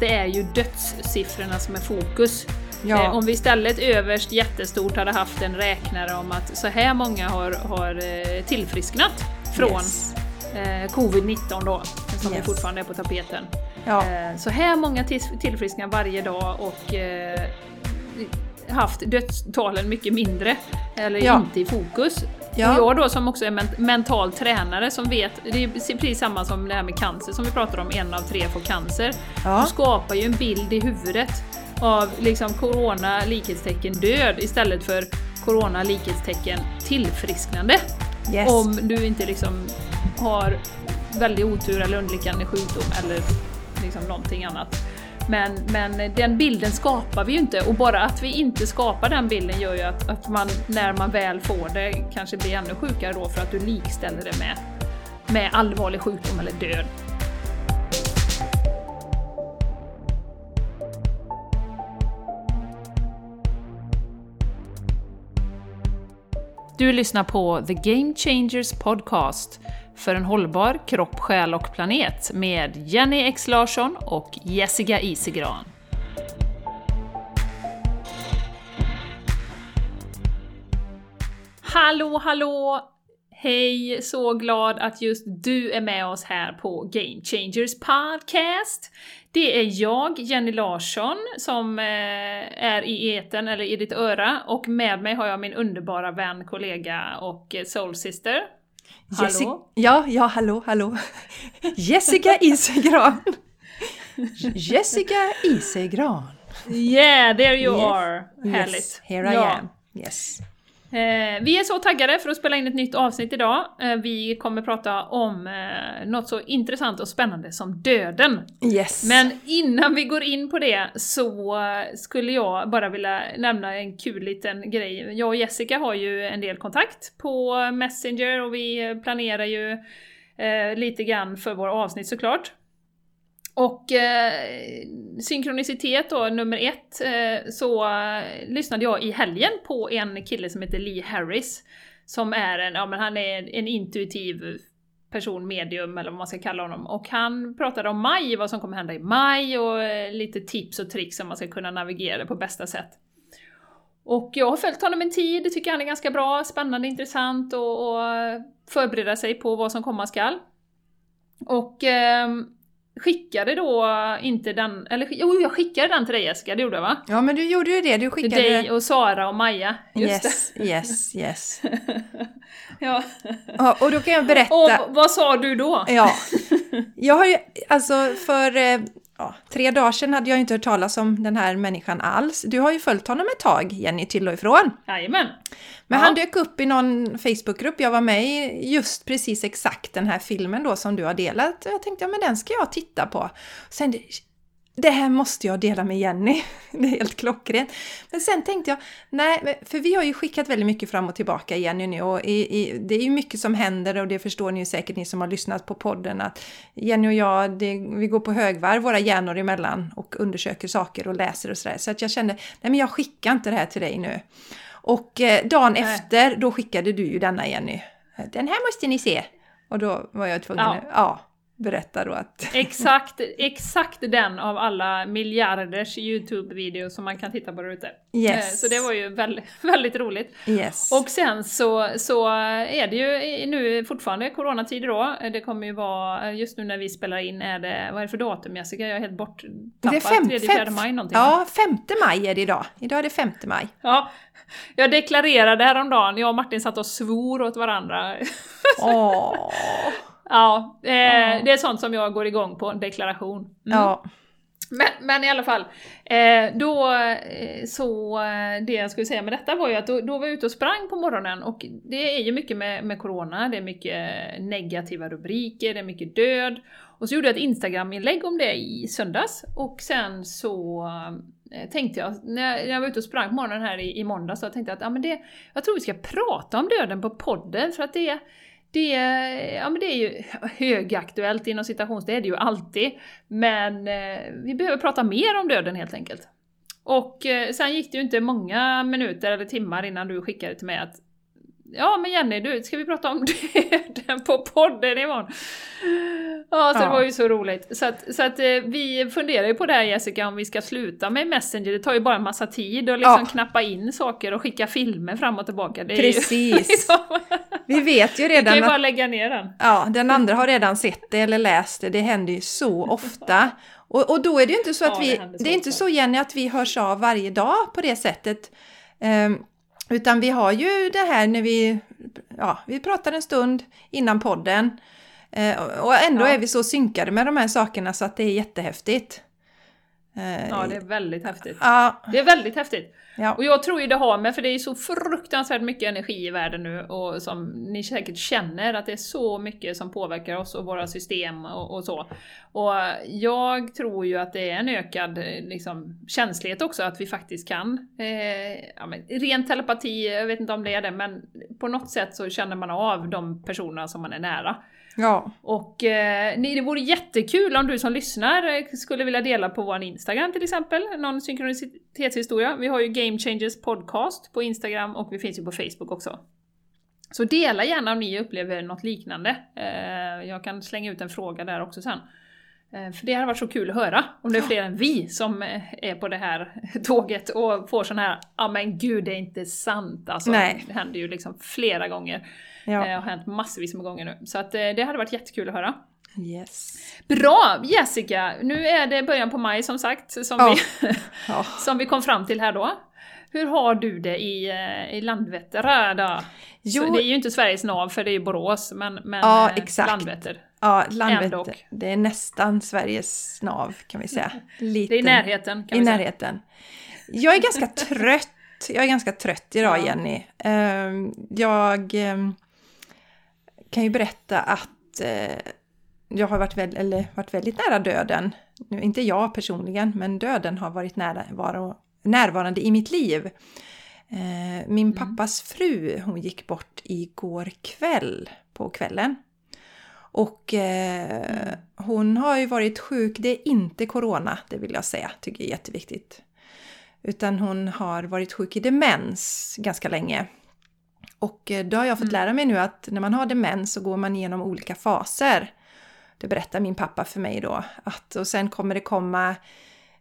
det är ju dödssiffrorna som är fokus. Ja. Eh, om vi istället överst jättestort hade haft en räknare om att så här många har, har eh, tillfrisknat från Yes. eh, covid-19 då, som Yes. fortfarande är på tapeten. Ja. Så här många till- tillfrisknar varje dag och haft dödstalen mycket mindre, eller Ja. inte i fokus. Ja. Och jag då som också är men mental tränare som vet, det är precis samma som det här med cancer som vi pratar om, en av tre får cancer. Ja. Du skapar ju en bild i huvudet av liksom corona likhetstecken död istället för corona likhetstecken tillfrisknande. Yes. Om du inte liksom har väldigt otur eller underliggande sjukdom eller liksom någonting annat. Men, men den bilden skapar vi ju inte och bara att vi inte skapar den bilden gör ju att, att man när man väl får det kanske blir ännu sjukare då för att du likställer det med, med allvarlig sjukdom eller död. Du lyssnar på The Game Changers Podcast för en hållbar kropp, själ och planet med Jenny X Larsson och Jessica Isegran. Hallå, hallå! Hej! Så glad att just du är med oss här på Game Changers Podcast. Det är jag, Jenny Larsson, som eh, är i eten eller i ditt öra och med mig har jag min underbara vän, kollega och eh, soul soulsister. Jessi- Hallå? Ja, ja, hallå, hallå. Jessica Isegran. Jessica Isegran. Yeah, there you Yes. are! Härligt! Yes, here I Ja. am. Yes. Eh, vi är så taggade för att spela in ett nytt avsnitt idag. Eh, vi kommer prata om eh, något så intressant och spännande som döden. Yes. Men innan vi går in på det så skulle jag bara vilja nämna en kul liten grej. Jag och Jessica har ju en del kontakt på Messenger och vi planerar ju eh, lite grann för våra avsnitt såklart. Och eh, synkronicitet då, nummer ett, eh, så eh, lyssnade jag i helgen på en kille som heter Lee Harris. Som är en, ja men han är en intuitiv person, medium eller vad man ska kalla honom. Och han pratade om maj, vad som kommer hända i maj och eh, lite tips och tricks som man ska kunna navigera det på bästa sätt. Och jag har följt honom en tid, tycker han är ganska bra, spännande, intressant och, och förbereda sig på vad som komma skall. Och ehm, skickade då inte den, eller jo jag skickade den till dig Jessica, det gjorde jag va? Ja, men du gjorde ju det. Du Till skickade... dig och Sara och Maja. Just Yes, yes, yes. det. Ja. Ja, och då kan jag berätta... Och vad sa du då? Ja. Jag har ju, alltså för eh, ja, tre dagar sedan hade jag inte hört talas om den här människan alls. Du har ju följt honom ett tag, Jenny, till och ifrån. Jajamän. Men Ja. han dök upp i någon Facebookgrupp jag var med i, just precis exakt den här filmen då som du har delat. Jag tänkte, ja men den ska jag titta på. Sen, det här måste jag dela med Jenny. Det är helt klockrent. Men sen tänkte jag, nej, för vi har ju skickat väldigt mycket fram och tillbaka Jenny nu och i, i, det är ju mycket som händer och det förstår ni ju säkert ni som har lyssnat på podden att Jenny och jag, det, vi går på högvarv våra hjärnor emellan och undersöker saker och läser och sådär. Så att jag kände, nej men jag skickar inte det här till dig nu. Och eh, dagen Nej. efter, då skickade du ju denna Jenny. Den här måste ni se. Och då var jag tvungen Ja. att ja, berätta då att... Exakt, exakt den av alla miljarders YouTube-videos som man kan titta på där ute. Yes. Eh, Så det var ju väldigt, väldigt roligt. Yes. Och sen så, så är det ju nu fortfarande coronatider då. Det kommer ju vara, just nu när vi spelar in är det, vad är det för datum Jessica? Jag är helt borttappad. det är fem, 3 fem, 4 maj någonting. Ja, 5 maj är det idag. Idag är det 5 maj. Ja, jag deklarerade häromdagen, jag och Martin satt och svor åt varandra. Åh. ja, eh, Ja. det är sånt som jag går igång på, deklaration. Mm. Ja. Men, men i alla fall, eh, då eh, så eh, det jag skulle säga med detta var ju att då, då var jag ute och sprang på morgonen och det är ju mycket med, med corona, det är mycket negativa rubriker, det är mycket död. Och så gjorde jag ett Instagram-inlägg om det i söndags och sen så eh, tänkte jag, när jag, jag var ute och sprang på morgonen här i, i måndags, så tänkte jag att ja, men det, jag tror vi ska prata om döden på podden för att det det, ja, men det är ju högaktuellt inom citations, det är det ju alltid. Men eh, vi behöver prata mer om döden helt enkelt. Och eh, sen gick det ju inte många minuter eller timmar innan du skickade till mig att Ja men Jenny, du, ska vi prata om döden på podden imorgon? Ja, så Ja. det var ju så roligt. Så att, så att eh, vi funderar ju på det här Jessica, om vi ska sluta med Messenger. Det tar ju bara en massa tid att liksom Ja. knappa in saker och skicka filmer fram och tillbaka. Det Precis. Liksom, Vi vet ju vi kan ju redan bara att lägga ner den. ja, den andra har redan sett det eller läst det. Det händer ju så ofta. Och, och då är det ju inte så att Ja, det vi... Det, så är inte så Jenny att vi hörs av varje dag på det sättet. Ehm, utan vi har ju det här när vi... Ja, vi pratar en stund innan podden. Eh, och- ändå Ja. är vi så synkade med de här sakerna så att det är jättehäftigt. Eh, Ja, det är väldigt häftigt. ja, Det är väldigt häftigt ja. Och jag tror ju det har med, för det är så fruktansvärt mycket energi i världen nu och som ni säkert känner att det är så mycket som påverkar oss och våra system och, och så. Och jag tror ju att det är en ökad eh, liksom, känslighet också, att vi faktiskt kan, eh, ja, men, ren telepati, jag vet inte om det är det, men på något sätt så känner man av de personerna som man är nära ja. Och eh, det vore jättekul om du som lyssnar eh, skulle vilja dela på vår Instagram till exempel, någon synkronicitetshistoria. Vi har ju Game Changers podcast på Instagram och vi finns ju på Facebook också. Så dela gärna om ni upplever något liknande. Eh, jag kan slänga ut en fråga där också sen. Eh, För det hade varit så kul att höra om det är fler än vi som eh, är på det här tåget och får sån här ja men gud det är inte sant alltså. Nej. Det händer ju liksom flera gånger. Ja. Det har hänt massvis med gånger nu. Så att eh, det hade varit jättekul att höra. Yes. Bra Jessica! Nu är det början på maj som sagt, som, Ja. vi, Ja. som vi kom fram till här då. Hur har du det i, eh, i Landvetter då? Jo. Så det är ju inte Sveriges nav för det är ju Borås, men, men Ja, eh, exakt. Landvetter. Ja, Landvetter. Det är nästan Sveriges nav kan vi säga. Lite Det är i närheten kan I vi säga. närheten. Jag är ganska trött. Jag är ganska trött idag. Jenny. Ehm, Jag ehm, kan ju berätta att eh, jag har varit, väl, eller varit väldigt nära döden. Nu, inte jag personligen, men döden har varit nära, var, närvarande i mitt liv. Eh, Min pappas fru, hon gick bort igår kväll på kvällen. Och eh, hon har ju varit sjuk, det är inte corona, det vill jag säga, tycker jag är jätteviktigt. Utan hon har varit sjuk i demens ganska länge. Och eh, då har jag fått lära mig nu att när man har demens så går man igenom olika faser. Det berättar min pappa för mig då. Att, och sen kommer det komma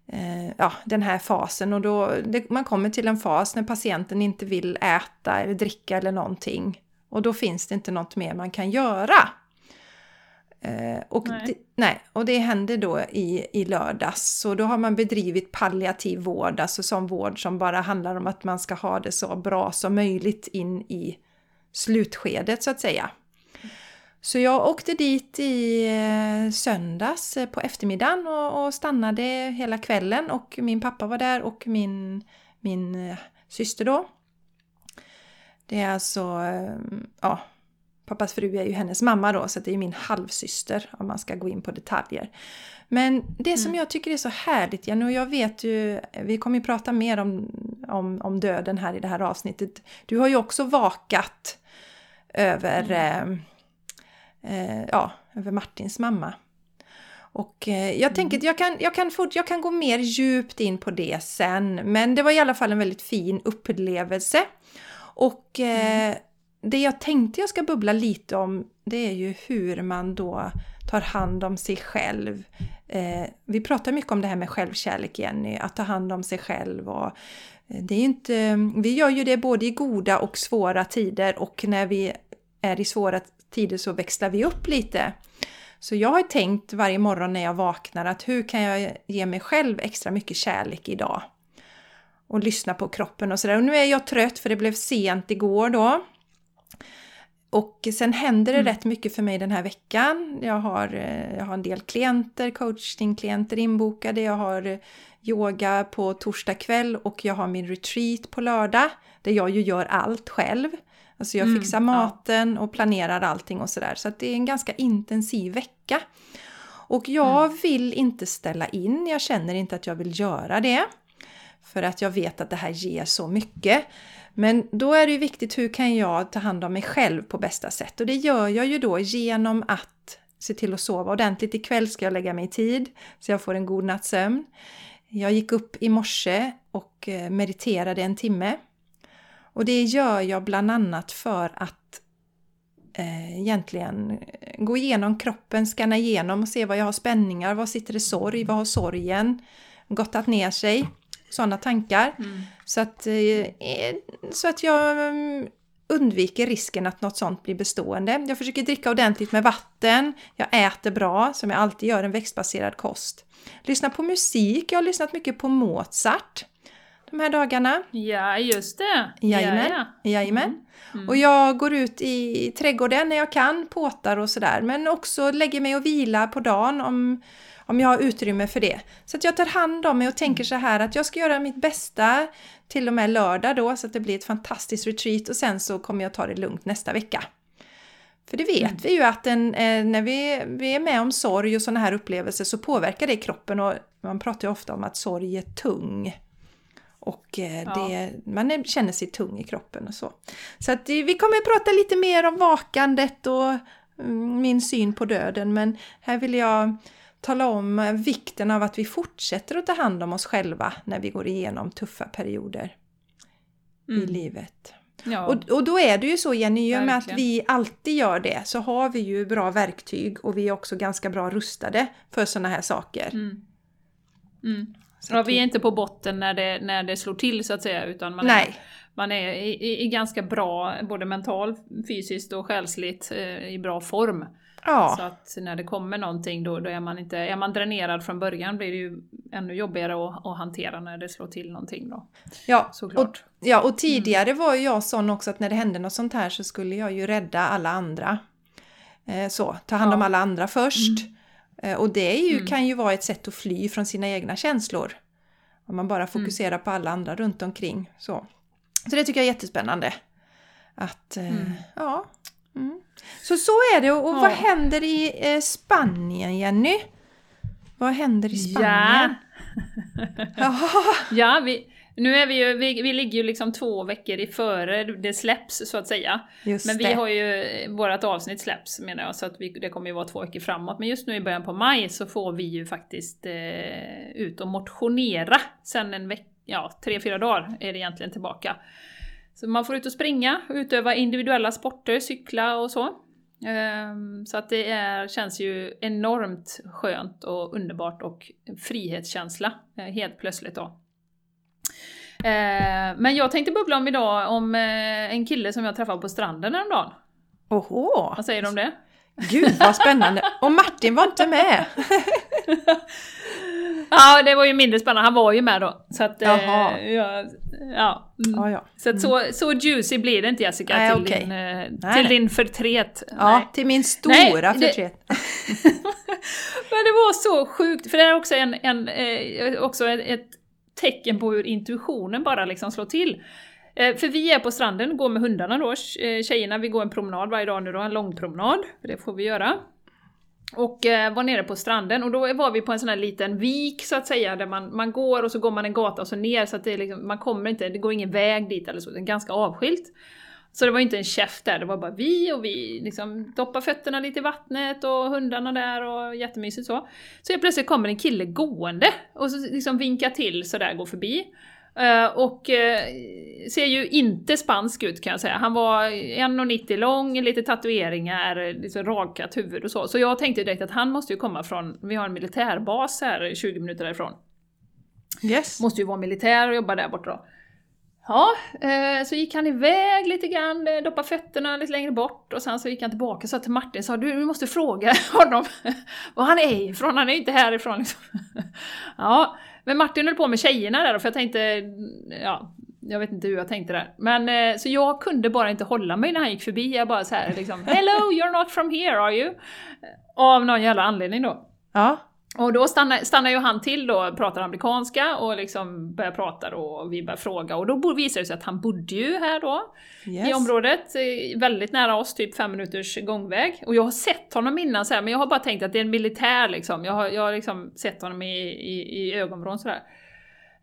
eh, ja, den här fasen och då det, man kommer till en fas när patienten inte vill äta eller dricka eller någonting. Och då finns det inte något mer man kan göra. Eh, och, Nej. Det, nej, och det hände då i, i lördags. Så då har man bedrivit palliativ vård, alltså som vård som bara handlar om att man ska ha det så bra som möjligt in i slutskedet så att säga. Så jag åkte dit i eh, söndags eh, på eftermiddagen och, och stannade hela kvällen och min pappa var där och min, min syster då. Det är alltså, ja, pappas fru är ju hennes mamma då så det är min halvsyster om man ska gå in på detaljer. Men det som jag tycker är så härligt Jenny, och jag vet ju, vi kommer ju prata mer om, om, om döden här i det här avsnittet. Du har ju också vakat över eh, eh, ja, över Martins mamma. Och eh, jag tänker att jag kan, jag, kan fort, jag kan gå mer djupt in på det sen, men det var i alla fall en väldigt fin upplevelse. Och eh, det jag tänkte jag ska bubbla lite om, det är ju hur man då tar hand om sig själv. Eh, vi pratar mycket om det här med självkärlek, Jenny, att ta hand om sig själv och eh, det är inte, vi gör ju det både i goda och svåra tider och när vi är i svåra tider så växlar vi upp lite. Så jag har tänkt varje morgon när jag vaknar att hur kan jag ge mig själv extra mycket kärlek idag? Och lyssna på kroppen och sådär. Och nu är jag trött för det blev sent igår då. Och sen händer det rätt mycket för mig den här veckan. Jag har, eh, jag har en del klienter, coachingklienter inbokade. Jag har eh, yoga på torsdag kväll och jag har min retreat på lördag. Där jag ju gör allt själv. Alltså jag Mm, fixar ja. maten och planerar allting och sådär. Så att det är en ganska intensiv vecka. Och jag vill inte ställa in, jag känner inte att jag vill göra det. För att jag vet att det här ger så mycket. Men då är det ju viktigt, hur kan jag ta hand om mig själv på bästa sätt? Och det gör jag ju då genom att se till att sova ordentligt. Ikväll ska jag lägga mig i tid så jag får en god natts sömn. Jag gick upp i morse och eh, mediterade en timme. Och det gör jag bland annat för att eh, egentligen gå igenom kroppen, scanna igenom och se vad jag har spänningar, var sitter det sorg, vad har sorgen gottat ner sig? Sådana tankar. Mm. Så, att, eh, så att jag mm, undviker risken att något sånt blir bestående. Jag försöker dricka ordentligt med vatten, jag äter bra, som jag alltid gör, en växtbaserad kost. Lyssna på musik, jag har lyssnat mycket på Mozart de här dagarna. Ja, just det! Jajamän. Ja, ja. Jajamän. Mm. Och jag går ut i trädgården när jag kan, påtar och sådär. Men också lägger mig och vilar på dagen om, om jag har utrymme för det. Så att jag tar hand om mig och tänker så här att jag ska göra mitt bästa till och med lördag då så att det blir ett fantastiskt retreat och sen så kommer jag ta det lugnt nästa vecka. För det vet Mm. vi ju att en, eh, när vi, vi är med om sorg och sådana här upplevelser så påverkar det kroppen och man pratar ju ofta om att sorg är tung. Och eh, Ja. det, man är, känner sig tung i kroppen och så. Så att eh, vi kommer att prata lite mer om vakandet och mm, min syn på döden men här vill jag tala om eh, vikten av att vi fortsätter att ta hand om oss själva när vi går igenom tuffa perioder i Mm. livet. Ja. Och, och då är det ju så Jenny, i och med att vi alltid gör det så har vi ju bra verktyg och vi är också ganska bra rustade för sådana här saker. Mm. Mm. Ja, vi är inte på botten när det, när det slår till så att säga, utan man är, Nej, man är i, i, i ganska bra, både mentalt, fysiskt och själsligt, eh, i bra form. Så ja, att när det kommer någonting då, då är man inte, är man dränerad från början blir det ju ännu jobbigare att, att hantera när det slår till någonting då. ja. Och, Såklart. ja, och tidigare var ju jag sån också att när det hände något sånt här så skulle jag ju rädda alla andra. Eh, så, ta hand om Ja. alla andra först. Eh, och det ju, Mm. kan ju vara ett sätt att fly från sina egna känslor. Om man bara fokuserar på alla andra runt omkring. Så, så det tycker jag är jättespännande. Att, eh, Mm. ja. Mm. Så så är det. Och, och vad Ja. händer i eh, Spanien, Jenny? Vad händer i Ja, Spanien? Ja. ja vi, nu är vi ju, vi, vi ligger ju liksom två veckor i före det släpps så att säga. just Men vi det. har ju, vårat avsnitt släpps menar jag, så att vi, det kommer ju vara två veckor framåt. Men just nu i början på maj så får vi ju faktiskt eh, ut och motionera. Sen en vecka, ja tre, fyra dagar är det egentligen tillbaka. Så man får ut och springa, utöva individuella sporter, cykla och så. Ehm, Så att det är, känns ju enormt skönt och underbart och frihetskänsla eh, helt plötsligt då. Eh, Men jag tänkte bubbla om idag om eh, en kille som jag träffade på stranden häromdagen. Oho! Vad säger du om det? Gud vad spännande! Och Martin var inte med! Ja, det var ju mindre spännande. Han var ju med då. Så att, eh, Jaha. ja, ja. Mm. Ja, ja. Så, att så, så juicy blir det inte Jessica Nej, till, okej. din, eh, Nej, till nej. din förtret. Nej. ja till min stora Nej, det- förtret. Men det var så sjukt, för det är också, en, en, eh, också ett, ett tecken på hur intuitionen bara liksom slår till. Eh, för vi är på stranden, går med hundarna då, eh, tjejerna, vi går en promenad varje dag nu då, en lång promenad, för det får vi göra. Och eh, var nere på stranden och då var vi på en sån här liten vik så att säga, där man, man går och så går man en gata och så ner så att det är liksom, man kommer inte, det går ingen väg dit eller så, det är ganska avskilt. Så det var inte en käft där, det var bara vi och vi liksom doppar fötterna lite i vattnet och hundarna där och jättemysigt så. Så helt plötsligt kommer en kille gående och så liksom vinkar till sådär, går förbi. Eh, och eh, ser ju inte spansk ut kan jag säga. Han var 1,90 lång, lite tatueringar, lite rakat huvud och så. Så jag tänkte direkt att han måste ju komma från, vi har en militärbas här 20 minuter därifrån. Yes. Måste ju vara militär och jobba där borta då. Ja, eh, så gick han iväg lite grann, doppade fötterna lite längre bort och sen så gick han tillbaka och sa till Martin, sa du, du måste fråga honom var han är ifrån, han är ju inte härifrån liksom. Ja, men Martin höll på med tjejerna där då, för jag tänkte, ja, jag vet inte hur jag tänkte där. Men eh, så jag kunde bara inte hålla mig när han gick förbi, jag bara så här liksom Hello, you're not from here are you? Av någon jävla anledning då. Ja. Och då stannar, stannar ju han till då, pratar amerikanska och liksom börjar prata då, och vi börjar fråga och då visar det sig att han bodde ju här då Yes. i området, väldigt nära oss, typ fem minuters gångväg. Och jag har sett honom innan så här, men jag har bara tänkt att det är en militär liksom. Jag har, jag har liksom sett honom i, i, i ögonvrån sådär.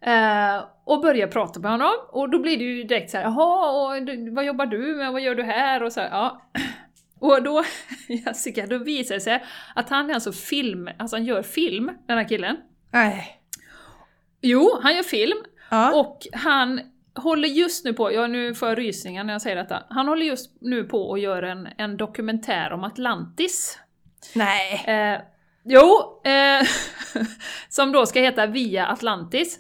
Eh, och börjar prata med honom och då blir det ju direkt så här, jaha, och vad jobbar du med, vad gör du här? Och så här, ja. Och då, Jessica, då visar det sig att han är alltså film, alltså han gör film, den här killen. Nej. Jo, han gör film Ja. och han håller just nu på, jag nu får rysningar när jag säger detta, han håller just nu på att göra en, en dokumentär om Atlantis. Nej! Eh, jo, eh, som då ska heta Via Atlantis.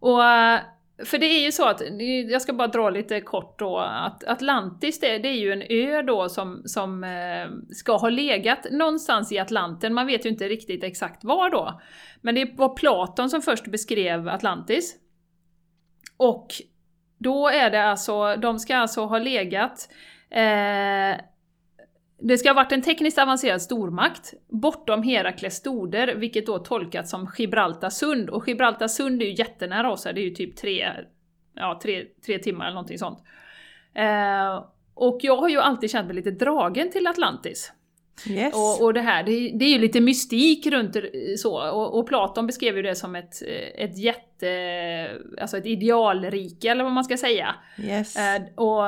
Och eh, för det är ju så att, jag ska bara dra lite kort då, att Atlantis det, det är ju en ö då som, som eh, ska ha legat någonstans i Atlanten, man vet ju inte riktigt exakt var då. Men det var Platon som först beskrev Atlantis. Och då är det alltså, de ska alltså ha legat eh, det ska ha varit en tekniskt avancerad stormakt bortom Herakles stoder, vilket då tolkats som Gibraltar sund. Och Gibraltar sund är ju jättenära oss här, det är ju typ tre, ja, tre, tre timmar eller någonting sånt. Eh, och jag har ju alltid känt mig lite dragen till Atlantis. Yes. Och, och det här, det, det, är ju lite mystik runt så, och, och, Platon beskrev ju det som ett, ett jätte, alltså ett idealrike eller vad man ska säga. Yes. Eh, och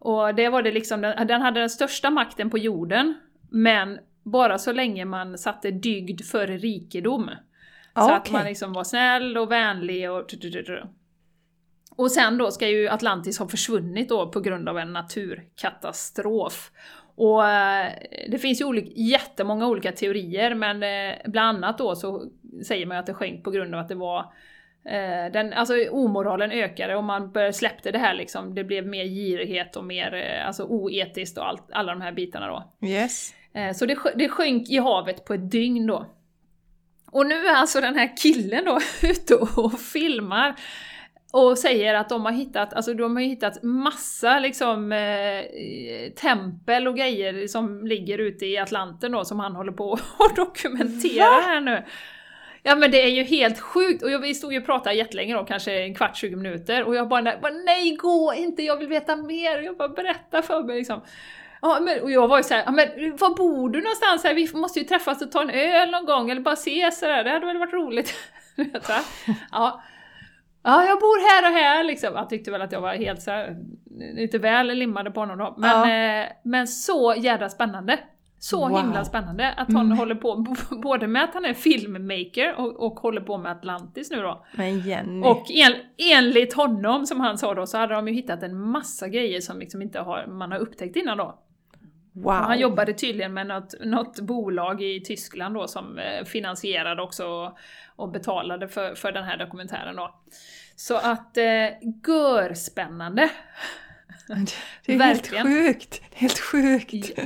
och det var det liksom, den, den hade den största makten på jorden, men bara så länge man satte dygd före rikedom. Så okay. att man liksom var snäll och vänlig och... Och sen då ska ju Atlantis ha försvunnit då på grund av en naturkatastrof. Och eh, det finns ju olika, jättemånga olika teorier, men eh, bland annat då så säger man att det sjönk på grund av att det var den, alltså omoralen ökade och man släppte det här liksom, det blev mer girighet och mer eh, alltså, oetiskt och allt, alla de här bitarna då. Yes. Eh, så det, det sjönk i havet på ett dygn då. Och nu är alltså den här killen då ute och filmar och säger att de har hittat, alltså de har hittat massa liksom eh, tempel och grejer som ligger ute i Atlanten då som han håller på att dokumentera här nu. Ja men det är ju helt sjukt! Och jag, vi stod ju och pratade jättelänge då, kanske en kvart, 20 minuter, och jag bara, nej gå inte, jag vill veta mer! Jag bara berätta för mig liksom. Ja, men, och jag var ju såhär, ja, men var bor du någonstans? Här? Vi måste ju träffas och ta en öl någon gång, eller bara ses sådär, det hade väl varit roligt? ja. ja, jag bor här och här liksom. Han tyckte väl att jag var helt såhär, lite väl limmade på honom då. Men, ja. eh, men så jädra spännande! Så wow. himla spännande att hon mm. håller på både med att han är filmmaker och, och håller på med Atlantis nu då. Men Jenny. Och en, enligt honom, som han sa då, så hade de ju hittat en massa grejer som liksom inte har, man har upptäckt innan då. Wow. han jobbade tydligen med något, något bolag i Tyskland då som eh, finansierade också och, och betalade för, för den här dokumentären då. Så att, eh, görspännande! Det är Verkligen. helt sjukt! Helt sjukt! Ja,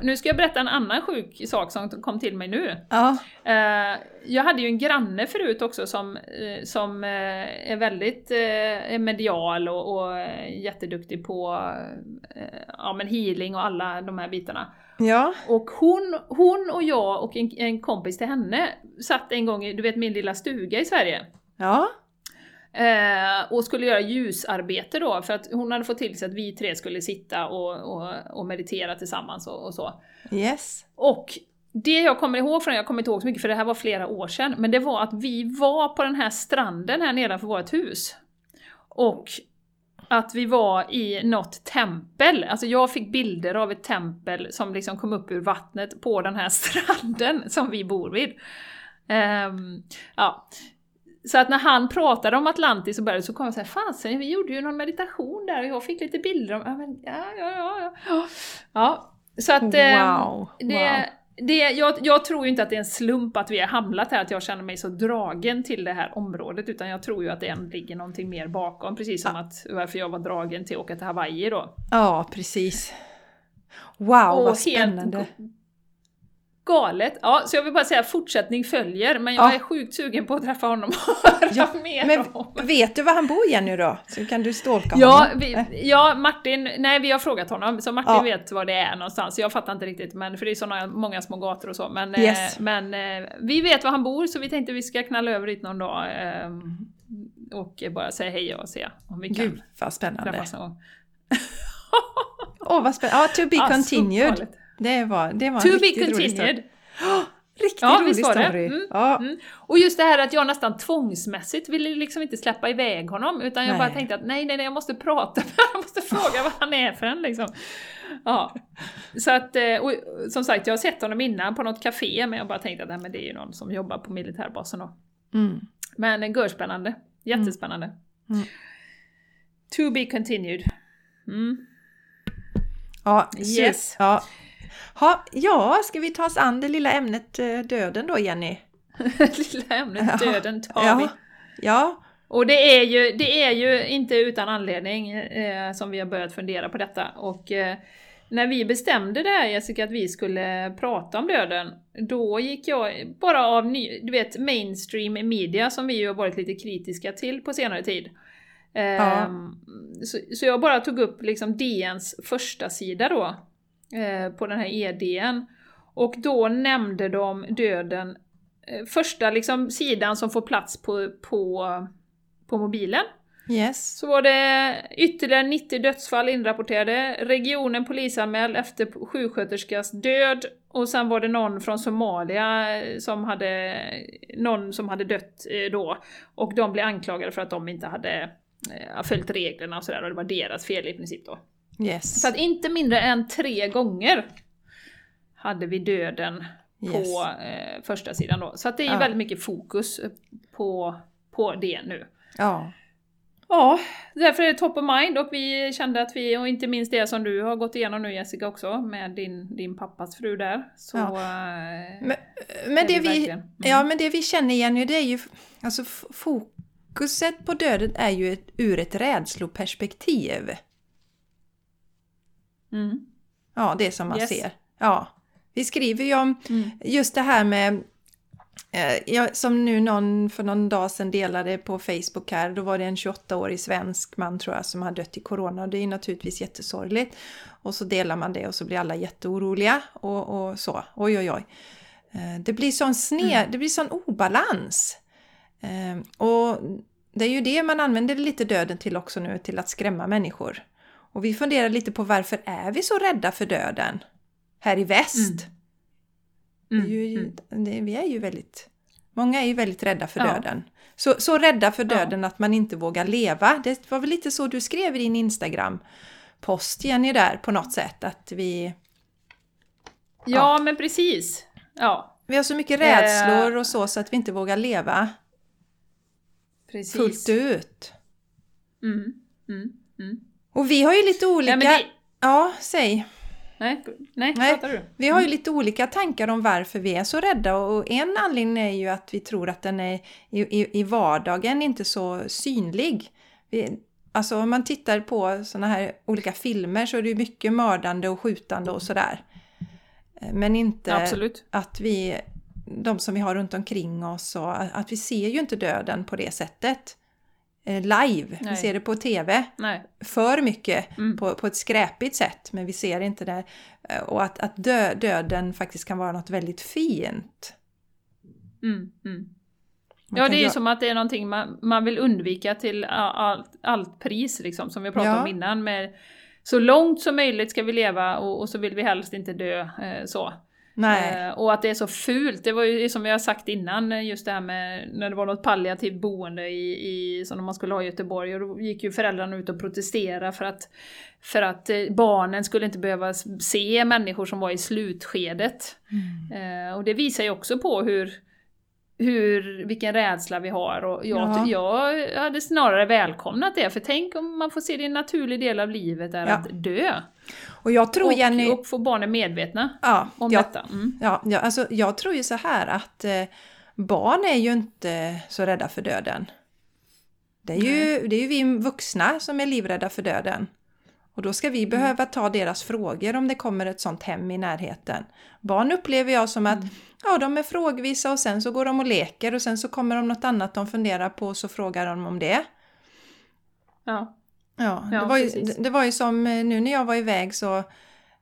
nu ska jag berätta en annan sjuk sak som kom till mig nu. Ja. Eh, jag hade ju en granne förut också som, eh, som eh, är väldigt medial och, och jätteduktig på ja, men healing och alla de här bitarna. Ja. Och hon, hon och jag och en, en kompis till henne satt en gång i, du vet min lilla stuga i Sverige. Ja. Eh, och skulle göra ljusarbete då, för att hon hade fått till sig att vi tre skulle sitta och, och, och meditera tillsammans och, och, så. Yes. Och det jag kommer ihåg från, jag kommer inte ihåg så mycket för det här var flera år sedan, men det var att vi var på den här stranden här nedanför vårt hus. Och att vi var i något tempel, alltså jag fick bilder av ett tempel som liksom kom upp ur vattnet på den här stranden som vi bor vid. Um, ja, så att när han pratade om Atlantis och började så kom jag såhär, fasen vi gjorde ju någon meditation där och jag fick lite bilder om, ja men, ja, ja, ja, ja. ja så att eh, wow. det, wow. det, jag, jag tror ju inte att det är en slump att vi har hamnat här, att jag känner mig så dragen till det här området, utan jag tror ju att det ligger någonting mer bakom, precis som ja. att varför jag var dragen till att åka till Hawaii då. Ja, precis. Wow, och vad spännande! Helt, galet. Ja, så jag vill bara säga fortsättning följer, men jag ja. är sjukt sugen på att träffa honom och höra ja, mer men om. Vet du var han bor Jenny då? Så kan du stalka ja, honom? Vi, ja, Martin, nej vi har frågat honom, så Martin ja. vet var det är någonstans. Jag fattar inte riktigt, men för det är såna många små gator och så. Men, eh, yes. eh, men eh, vi vet var han bor, så vi tänkte vi ska knalla över dit någon dag. Eh, och bara säga hej och se om vi kan Gud, vad spännande. träffas någon gång. Åh, oh, vad spännande. Ja, to be continued. Det var, det var to en be continued! Oh, riktigt ja, rolig story! Mm, ja. mm. Och just det här att jag nästan tvångsmässigt ville liksom inte släppa iväg honom, utan jag nej. bara tänkte att nej, nej, nej, jag måste prata med honom, jag måste fråga vad han är för en liksom. Ja. Så att, eh, och som sagt, jag har sett honom innan på något café, men jag bara tänkte att nej, men det är ju någon som jobbar på militärbasen då. Mm. Men görspännande, jättespännande. Mm. To be continued. Mm. Ja, Yes. Ja. Ha, ja, ska vi ta oss an det lilla ämnet eh, döden då, Jenny? Lilla ämnet döden tar ja. vi. Ja, Och det är ju, det är ju inte utan anledning eh, som vi har börjat fundera på detta. Och eh, när vi bestämde det här Jessica, att vi skulle prata om döden, då gick jag bara av ny, du vet, mainstream media som vi ju har varit lite kritiska till på senare tid. Eh, Ja. så, så jag bara tog upp liksom DNs första sida då, eh, på den här EDN. Och då nämnde de döden, eh, första liksom sidan som får plats på, på, på mobilen. yes. Så var det ytterligare 90 dödsfall inrapporterade, regionen polisanmäld efter sjuksköterskas död och sen var det någon från Somalia eh, som hade, någon som hade dött eh, då och de blev anklagade för att de inte hade eh, följt reglerna och sådär och det var deras fel i princip då. Yes. Så att inte mindre än tre gånger hade vi döden på Yes. eh, första sidan då. Så att det är Ja. väldigt mycket fokus på, på det nu. Ja. Ja, därför är det top of mind och vi kände att vi, och inte minst det som du har gått igenom nu Jessica också, med din, din pappas fru där. Så... Ja. eh, Men, men, det vi vi. Mm. ja, men det vi känner igen ju, det är ju... Alltså fokuset på döden är ju ett, ur ett rädsloperspektiv. Mm. Ja, det som man Yes. ser. Ja. Vi skriver ju om Mm. just det här med eh, ja, som nu någon för någon dag sedan delade på Facebook här, då var det en 28-årig svensk man tror jag som har dött i corona och det är naturligtvis jättesorgligt. Och så delar man det och så blir alla jätteoroliga och, och så. Oj oj oj. Eh, Det blir sån sned, det blir sån obalans. Eh, Och det är ju det man använder lite döden till också nu, till att skrämma människor. Och vi funderar lite på varför är vi så rädda för döden? Här i väst. Det är ju, Mm. det, vi är ju väldigt... Många är ju väldigt rädda för Ja. döden. Så, så rädda för Ja. döden att man inte vågar leva. Det var väl lite så du skrev i din Instagram-post, Jenny, där på något sätt. Att vi, Ja, men precis. Ja, vi har så mycket rädslor och så, så att vi inte vågar leva precis. fullt ut. Mm. Mm. Mm. Och vi har ju lite olika... Men det... Ja, säg. Nej, nej, Nej. pratar du? Vi har ju lite olika tankar om varför vi är så rädda och en anledning är ju att vi tror att den är i, i, i vardagen inte så synlig. Vi, alltså om man tittar på sådana här olika filmer så är det ju mycket mördande och skjutande och sådär. Eh, Men inte Absolut. att vi, de som vi har runt omkring oss, och att vi ser ju inte döden på det sättet. Eh, Live, vi Nej. ser det på TV Nej. för mycket Mm. på, på ett skräpigt sätt, men vi ser inte det. Eh, Och att, att dö, döden faktiskt kan vara något väldigt fint. Mm. Mm. Ja, det är ju som att det är någonting man, man vill undvika till allt, allt pris, liksom, som vi pratade Ja. om innan. Med, så långt som möjligt ska vi leva och, och så vill vi helst inte dö. Eh, så. Eh, och att det är så fult, det var ju som vi har sagt innan, eh, just det här med när det var något palliativt boende i, i, som man skulle ha i Göteborg, och då gick ju föräldrarna ut och protesterade för att, för att eh, barnen skulle inte behöva se människor som var i slutskedet. Mm. Eh, och det visar ju också på hur, hur, vilken rädsla vi har. Och jag, Ja. jag hade snarare välkomnat det, för tänk om man får se det en naturlig del av livet är Ja. att dö. Och jag tror Och, Jenny... och få barnen medvetna ja, om jag, detta. Mm. ja, ja, alltså, jag tror ju så här att eh, barn är ju inte så rädda för döden. Det är, ju, det är ju vi vuxna som är livrädda för döden. Och då ska vi behöva ta deras frågor om det kommer ett sånt hem i närheten. Barn upplever jag som att ja, de är frågvisa och sen så går de och leker och sen så kommer de något annat de funderar på och så frågar de om det. Ja. Ja, Ja, det, var ju, det, det var ju som eh, nu när jag var iväg så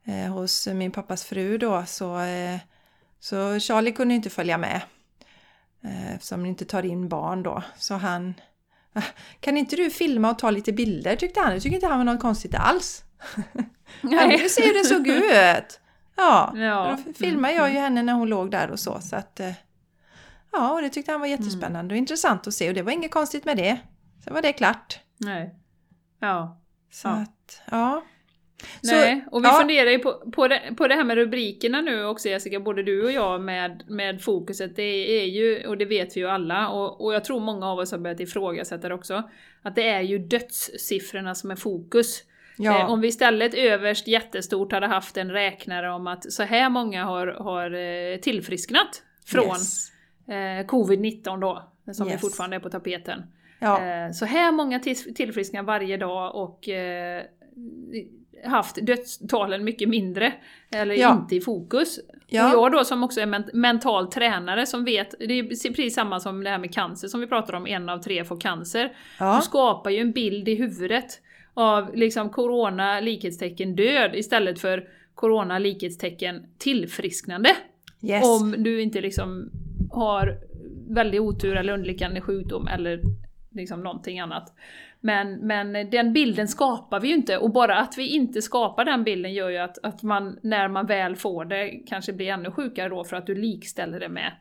eh, hos min pappas fru då så, eh, så Charlie kunde inte följa med eh, eftersom de inte tar in barn då. Så han "Ah, kan inte du filma och ta lite bilder tyckte han. Det tyckte inte han var något konstigt alls. Han ville se hur det såg ut. Ja, Ja. då filmade jag ju Mm. henne när hon låg där och så. så att, eh, ja, och det tyckte han var jättespännande och intressant att se och det var inget konstigt med det. Sen var det klart. Nej. Ja. Så Ja. att, ja. Nej, och vi ja. funderar ju på, på, det, på det här med rubrikerna nu också Jessica, både du och jag med, med fokuset. Det är ju, och det vet vi ju alla, och, och jag tror många av oss har börjat ifrågasätta det också, att det är ju dödssiffrorna som är fokus. Ja. Eh, om vi istället överst jättestort hade haft en räknare om att så här många har, har eh, tillfrisknat från yes. eh, covid-19 då, som yes. fortfarande är på tapeten. Ja. Eh, så här många tillfrisknar varje dag och eh, haft dödstalen mycket mindre, eller ja. inte i fokus. Ja. Och jag då som också är men mental tränare som vet, det är precis samma som det här med cancer som vi pratar om, en av tre får cancer. Ja. Du skapar ju en bild i huvudet av liksom corona, likhetstecken död, istället för corona, likhetstecken tillfrisknande. Yes. Om du inte liksom har väldigt otur eller underliggande sjukdom eller liksom någonting annat. Men, men den bilden skapar vi ju inte och bara att vi inte skapar den bilden gör ju att, att man när man väl får det kanske blir ännu sjukare då för att du likställer det med,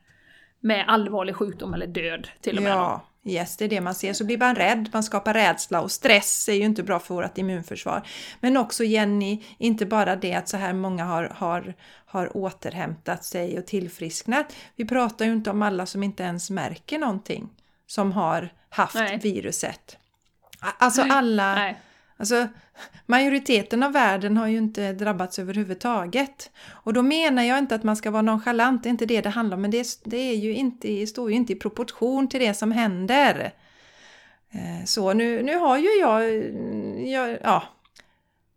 med allvarlig sjukdom eller död till och med. Ja, då. yes, det är det man ser. Så blir man rädd, man skapar rädsla och stress är ju inte bra för vårt immunförsvar. Men också Jenny, inte bara det att så här många har, har, har återhämtat sig och tillfrisknat. Vi pratar ju inte om alla som inte ens märker någonting som har haft Nej. viruset. Alltså alla... Nej. Alltså, majoriteten av världen har ju inte drabbats överhuvudtaget. Och då menar jag inte att man ska vara nonchalant, det är inte det det handlar om, men det, det är ju inte, står ju inte i proportion till det som händer. Eh, så nu, nu har ju jag, jag ja,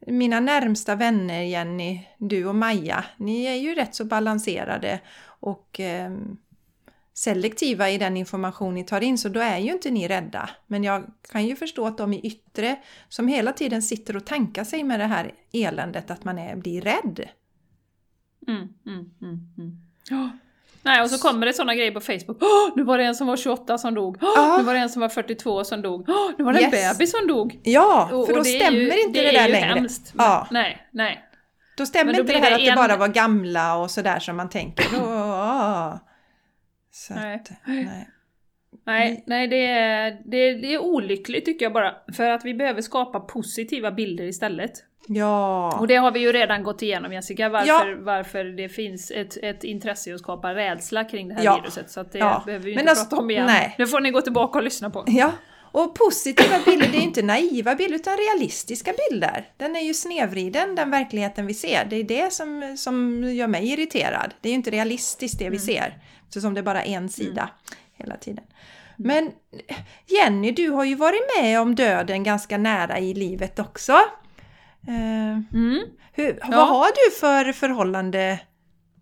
mina närmsta vänner Jenny, du och Maja, ni är ju rätt så balanserade och eh, selektiva i den information ni tar in så då är ju inte ni rädda. Men jag kan ju förstå att de i yttre som hela tiden sitter och tankar sig med det här eländet att man är, blir rädd. Mm, mm, mm, oh. Nej, och så kommer det sådana grejer på Facebook. Oh, nu var det en som var 28 som dog. Oh, ah. Nu var det en som var 42 som dog. Oh, nu var det yes. en bebis som dog. Ja, för och, då stämmer ju, inte det, det där längre. Hemskt, men, ja. Nej, nej. Då stämmer då inte det här det att en... det bara var gamla och sådär som man tänker. Oh, så nej. Att, nej. Nej, nej det, är, det, det är olyckligt tycker jag bara. För att vi behöver skapa positiva bilder istället. Ja. Och det har vi ju redan gått igenom Jessica, varför, ja. varför det finns ett, ett intresse att skapa rädsla kring det här ja. viruset. Så att det ja. behöver vi Men inte alltså, prata om igen. Nej. Det får ni gå tillbaka och lyssna på. Ja. Och positiva bilder, det är inte naiva bilder utan realistiska bilder. Den är ju snedvriden, den verkligheten vi ser. Det är det som, som gör mig irriterad. Det är ju inte realistiskt det vi mm. ser. Eftersom det är bara en sida mm. hela tiden. Men Jenny, du har ju varit med om döden ganska nära i livet också. Eh, mm. Hur, ja. Vad har du för förhållande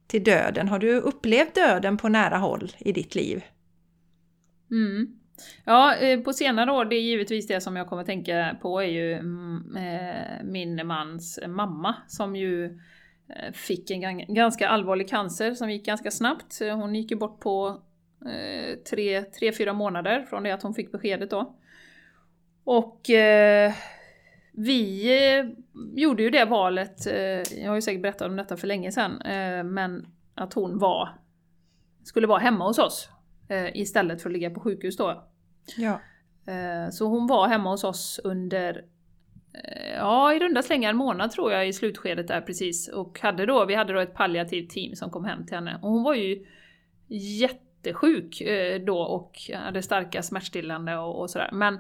till döden? Har du upplevt döden på nära håll i ditt liv? Mm. Ja, eh, på senare år, det är givetvis det som jag kommer tänka på är ju mm, eh, min mans mamma som ju fick en ganska allvarlig cancer som gick ganska snabbt. Hon gick ju bort på eh, tre, tre, fyra månader från det att hon fick beskedet då. Och eh, vi eh, gjorde ju det valet, eh, jag har ju säkert berättat om detta för länge sedan, eh, men att hon var, skulle vara hemma hos oss istället för att ligga på sjukhus då. Ja. Så hon var hemma hos oss under Eh, Eh, ja, i runda slängar en månad tror jag i slutskedet där precis. Och hade då, vi hade då ett palliativt team som kom hem till henne. Och hon var ju jättesjuk eh, då och hade starka smärtstillande och, och sådär. Men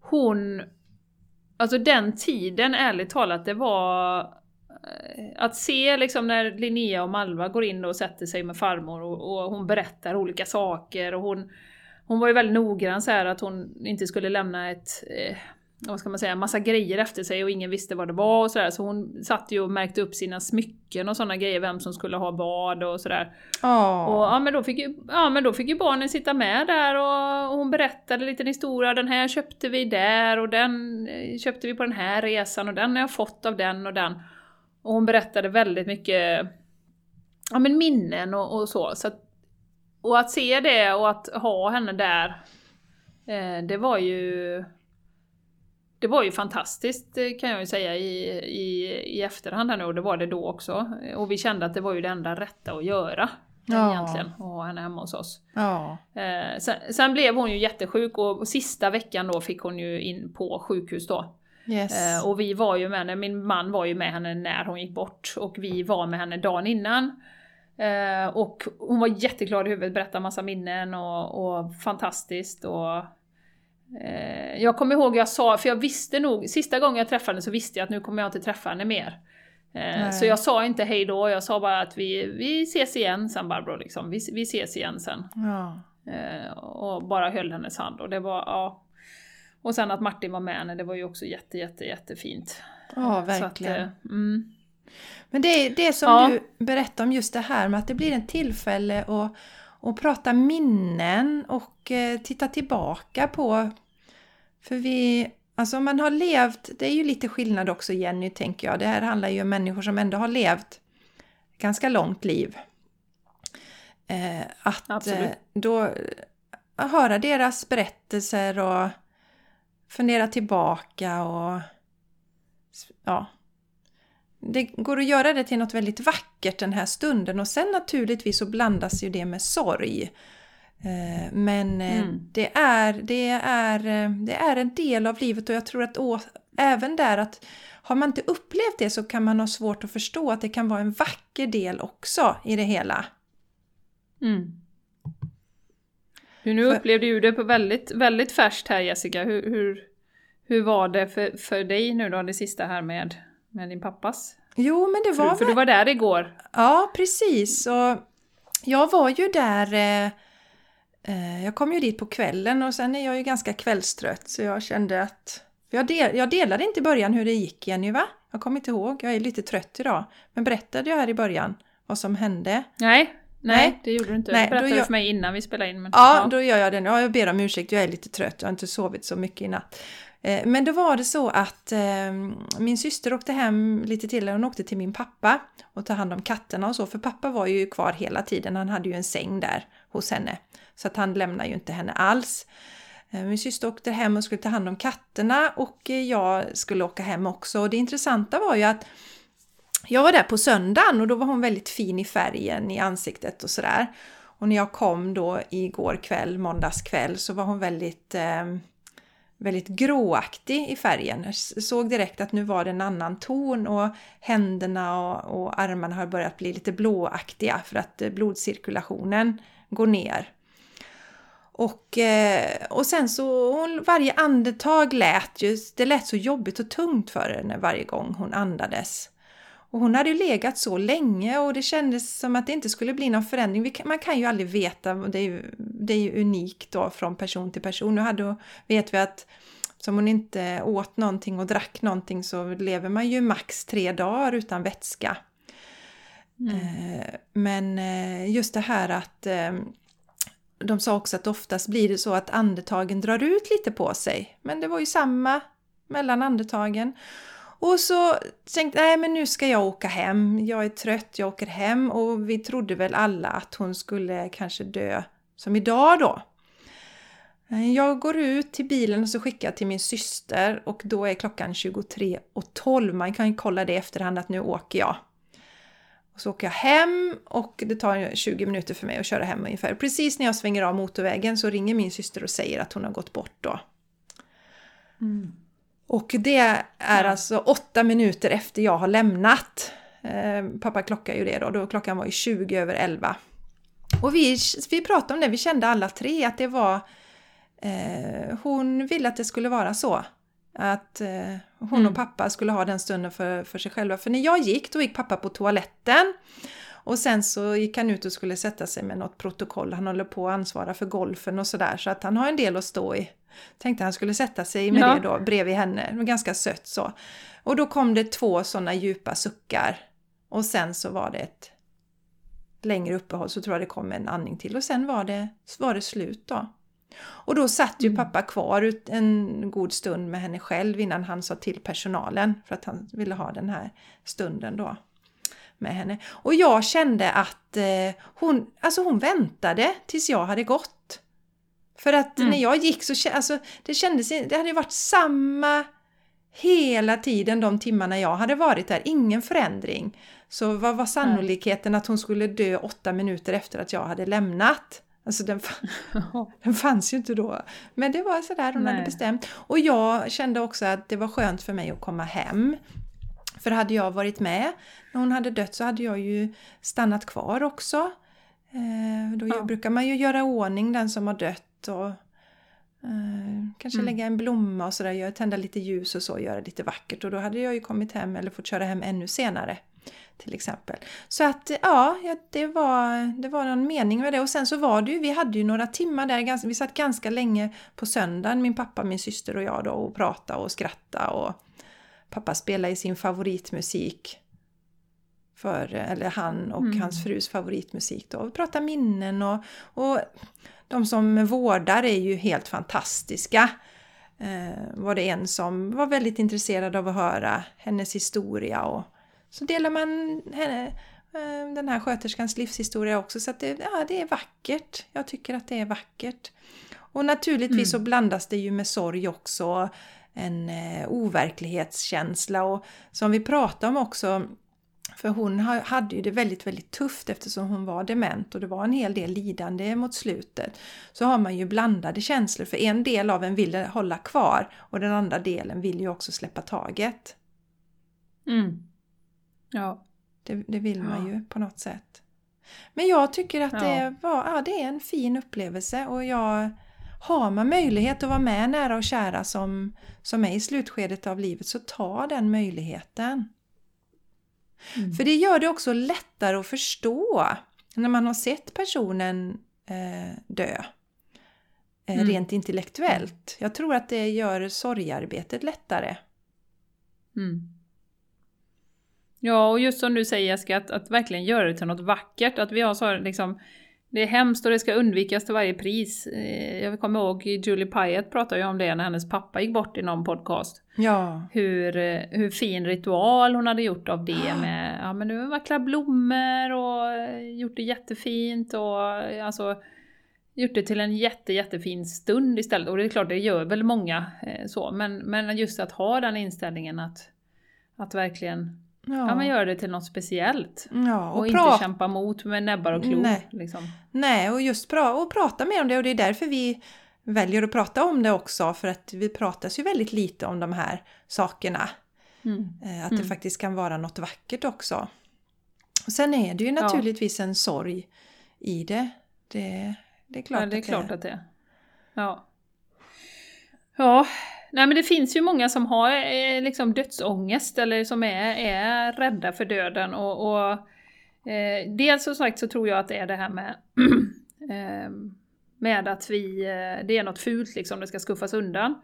hon... Alltså den tiden, ärligt talat, det var... Eh, att se liksom när Linnea och Malva går in och sätter sig med farmor och, och hon berättar olika saker och hon... Hon var ju väldigt noggrann så här att hon inte skulle lämna ett... Eh, vad ska man säga, massa grejer efter sig och ingen visste vad det var och sådär. Så hon satt ju och märkte upp sina smycken och sådana grejer, vem som skulle ha vad och sådär. Oh. Och ja men, då fick ju, ja men då fick ju barnen sitta med där och, och hon berättade lite historia. Den här köpte vi där och den eh, köpte vi på den här resan och den har jag fått av den och den. Och hon berättade väldigt mycket ja, men minnen och, och så. så att, och att se det och att ha henne där, eh, det var ju det var ju fantastiskt eh, kan jag ju säga i, i, i efterhand här nu, och det var det då också. Och vi kände att det var ju det enda rätta att göra. Ja. Egentligen, att ha henne hemma hos oss. Ja. Eh, sen, sen, blev hon ju jättesjuk och, och sista veckan då fick hon ju in på sjukhus då. Yes. Eh, och vi var ju med henne, min man var ju med henne när hon gick bort och vi var med henne dagen innan. Eh, och hon var jätteglad i huvudet, berättade massa minnen och, och fantastiskt. Och, eh, jag kommer ihåg jag sa, för jag visste nog, sista gången jag träffade henne så visste jag att nu kommer jag inte träffa henne mer. Eh, så jag sa inte hej då, jag sa bara att vi, vi ses igen sen Barbro, liksom. vi, vi ses igen sen. Ja. Eh, och bara höll hennes hand och det var, ja. Och sen att Martin var med henne, det var ju också jätte, jätte, jättefint. Ja, Så att, verkligen. eh, mm. Men det det som Ja. du berättar om just det här med att det blir en tillfälle att, att prata minnen och eh, titta tillbaka på. För vi, alltså om man har levt, det är ju lite skillnad också Jenny tänker jag. Det här handlar ju om människor som ändå har levt ganska långt liv. Eh, att Absolut. eh, då eh, höra deras berättelser och fundera tillbaka och ja, det går att göra det till något väldigt vackert den här stunden och sen naturligtvis så blandas ju det med sorg. Eh, Men eh, Mm. det, är, det, är, eh, det är en del av livet och jag tror att å, även där att har man inte upplevt det så kan man ha svårt att förstå att det kan vara en vacker del också i det hela. Mm. Hur nu För- upplevde du det på väldigt, väldigt färskt här Jessica. Hur, hur, hur var det för, för dig nu då, det sista här med, med din pappas? Jo, men det För, var för du var där igår. Ja, precis. Och jag var ju där... Eh, jag kom ju dit på kvällen och sen är jag ju ganska kvällstrött så jag kände att... Jag, del, jag delade inte i början hur det gick Jenny va? Jag kommer inte ihåg, jag är lite trött idag. Men berättade jag här i början vad som hände? Nej, nej, Nej. det gjorde du inte. Nej, du berättade gör- för mig innan vi spelade in. Men, Ja, då gör jag det. Ja, jag ber om ursäkt, jag är lite trött. Jag har inte sovit så mycket i natt. Eh, Men då var det så att eh, min syster åkte hem lite till. Hon åkte till min pappa och tog hand om katterna och så. För pappa var ju kvar hela tiden. Han hade ju en säng där hos henne. Så att han lämnar ju inte henne alls. Eh, min syster åkte hem och skulle ta hand om katterna och eh, jag skulle åka hem också. Och det intressanta var ju att jag var där på söndagen och då var hon väldigt fin i färgen i ansiktet och sådär. Och när jag kom då igår kväll, måndagskväll, så var hon väldigt, eh, väldigt gråaktig i färgen. Jag såg direkt att nu var det en annan ton och händerna och, och armarna har börjat bli lite blåaktiga för att eh, blodcirkulationen går ner. Och, eh, och sen så, hon, varje andetag lät ju, det lät så jobbigt och tungt för henne varje gång hon andades. Och hon hade ju legat så länge och det kändes som att det inte skulle bli någon förändring. Man kan ju aldrig veta, det är ju, det är ju unikt då från person till person. Nu hade, vet vi att som hon inte åt någonting och drack någonting så lever man ju max tre dagar utan vätska. Mm. Eh, Men eh, just det här att de sa också att oftast blir det så att andetagen drar ut lite på sig. Men det var ju samma mellan andetagen. Och så tänkte jag, nej men nu ska jag åka hem. Jag är trött, jag åker hem. Och vi trodde väl alla att hon skulle kanske dö som idag då. Jag går ut till bilen och så skickar jag till min syster och då är klockan 23.12. Man kan ju kolla det i efterhand att nu åker jag. Och så åker jag hem och det tar 20 minuter för mig att köra hem ungefär. Precis när jag svänger av motorvägen så ringer min syster och säger att hon har gått bort då. Mm. Och det är alltså åtta minuter efter jag har lämnat. Eh, pappa klockar ju det då, då klockan var ju 20 över 11. Och vi, vi pratade om det, vi kände alla tre att det var... Eh, hon ville att det skulle vara så. Att eh, hon Mm. och pappa skulle ha den stunden för, för sig själva. För när jag gick, då gick pappa på toaletten. Och sen så gick han ut och skulle sätta sig med något protokoll. Han håller på att ansvara för golfen och sådär. Så att han har en del att stå i. Tänkte han skulle sätta sig med Ja. det då bredvid henne. Det var ganska sött så. Och då kom det två sådana djupa suckar. Och sen så var det ett längre uppehåll så tror jag det kom en andning till. Och sen var det, var det slut då. Och då satt ju Mm. pappa kvar en god stund med henne själv innan han sa till personalen för att han ville ha den här stunden då med henne. Och jag kände att eh, hon, alltså hon väntade tills jag hade gått. För att Mm. när jag gick så alltså, det kändes, det hade varit samma hela tiden de timmarna jag hade varit där, ingen förändring. Så vad var sannolikheten att hon skulle dö åtta minuter efter att jag hade lämnat? Alltså den, den fanns ju inte då. Men det var sådär hon Nej. hade bestämt. Och jag kände också att det var skönt för mig att komma hem. För hade jag varit med när hon hade dött så hade jag ju stannat kvar också. Eh, då Ja. brukar man ju göra ordning den som har dött och eh, kanske Mm. lägga en blomma och sådär, tända lite ljus och så, göra lite vackert. Och då hade jag ju kommit hem eller fått köra hem ännu senare. Till exempel. Så att ja, det var, det var någon mening med det. Och sen så var det ju, vi hade ju några timmar där, vi satt ganska länge på söndagen, min pappa, min syster och jag då och pratade och skrattade och pappa spelade i sin favoritmusik. För, eller han och Mm. hans frus favoritmusik då. Och vi pratade minnen och, och de som vårdar är ju helt fantastiska. Eh, var det en som var väldigt intresserad av att höra hennes historia och så delar man henne, eh, den här sköterskans livshistoria också. Så att det, ja, det är vackert. Jag tycker att det är vackert. Och naturligtvis Mm. så blandas det ju med sorg också. En eh, overklighetskänsla och som vi pratade om också för hon ha- hade ju det väldigt, väldigt tufft eftersom hon var dement och det var en hel del lidande mot slutet. Så har man ju blandade känslor för en del av en vill hålla kvar och den andra delen vill ju också släppa taget. Mm. Ja. Det, det vill man Ja. ju på något sätt. Men jag tycker att Ja. det, var, ja, det är en fin upplevelse och jag har man möjlighet att vara med nära och kära som, som är i slutskedet av livet så ta den möjligheten. Mm. För det gör det också lättare att förstå när man har sett personen eh, dö. Eh, Mm. Rent intellektuellt. Jag tror att det gör sorgarbetet lättare. Mm. Ja, och just som du säger Jessica, att, att verkligen göra det till något vackert. Att vi har så liksom, det är hemskt och det ska undvikas till varje pris. Eh, Jag kommer ihåg Julie Pyatt pratade ju om det när hennes pappa gick bort i någon podcast. Ja, Hur, eh, hur fin ritual hon hade gjort av det med ja, men nu vackra blommor och eh, gjort det jättefint och alltså gjort det till en jätte, jättefin stund istället. Och det är klart, det gör väl många så, men, men just att ha den inställningen att, att verkligen ja. ja. men göra det till något speciellt. ja. Och, Och, inte kämpa mot med näbbar och klor. Nej. Liksom. Nej, och just pra- och prata mer om det och det är därför vi väljer att prata om det också för att vi pratas ju väldigt lite om de här sakerna. Mm. Eh, Att Mm. det faktiskt kan vara något vackert också. Och sen är det ju Ja. naturligtvis en sorg i det. Det, det är klart Ja, det är att klart att det är. Ja. Ja, nej men det finns ju många som har eh, liksom dödsångest eller som är, är rädda för döden och, och eh, dels som sagt så tror jag att det är det här med eh, med att vi, eh, det är något fult liksom, det ska skuffas undan.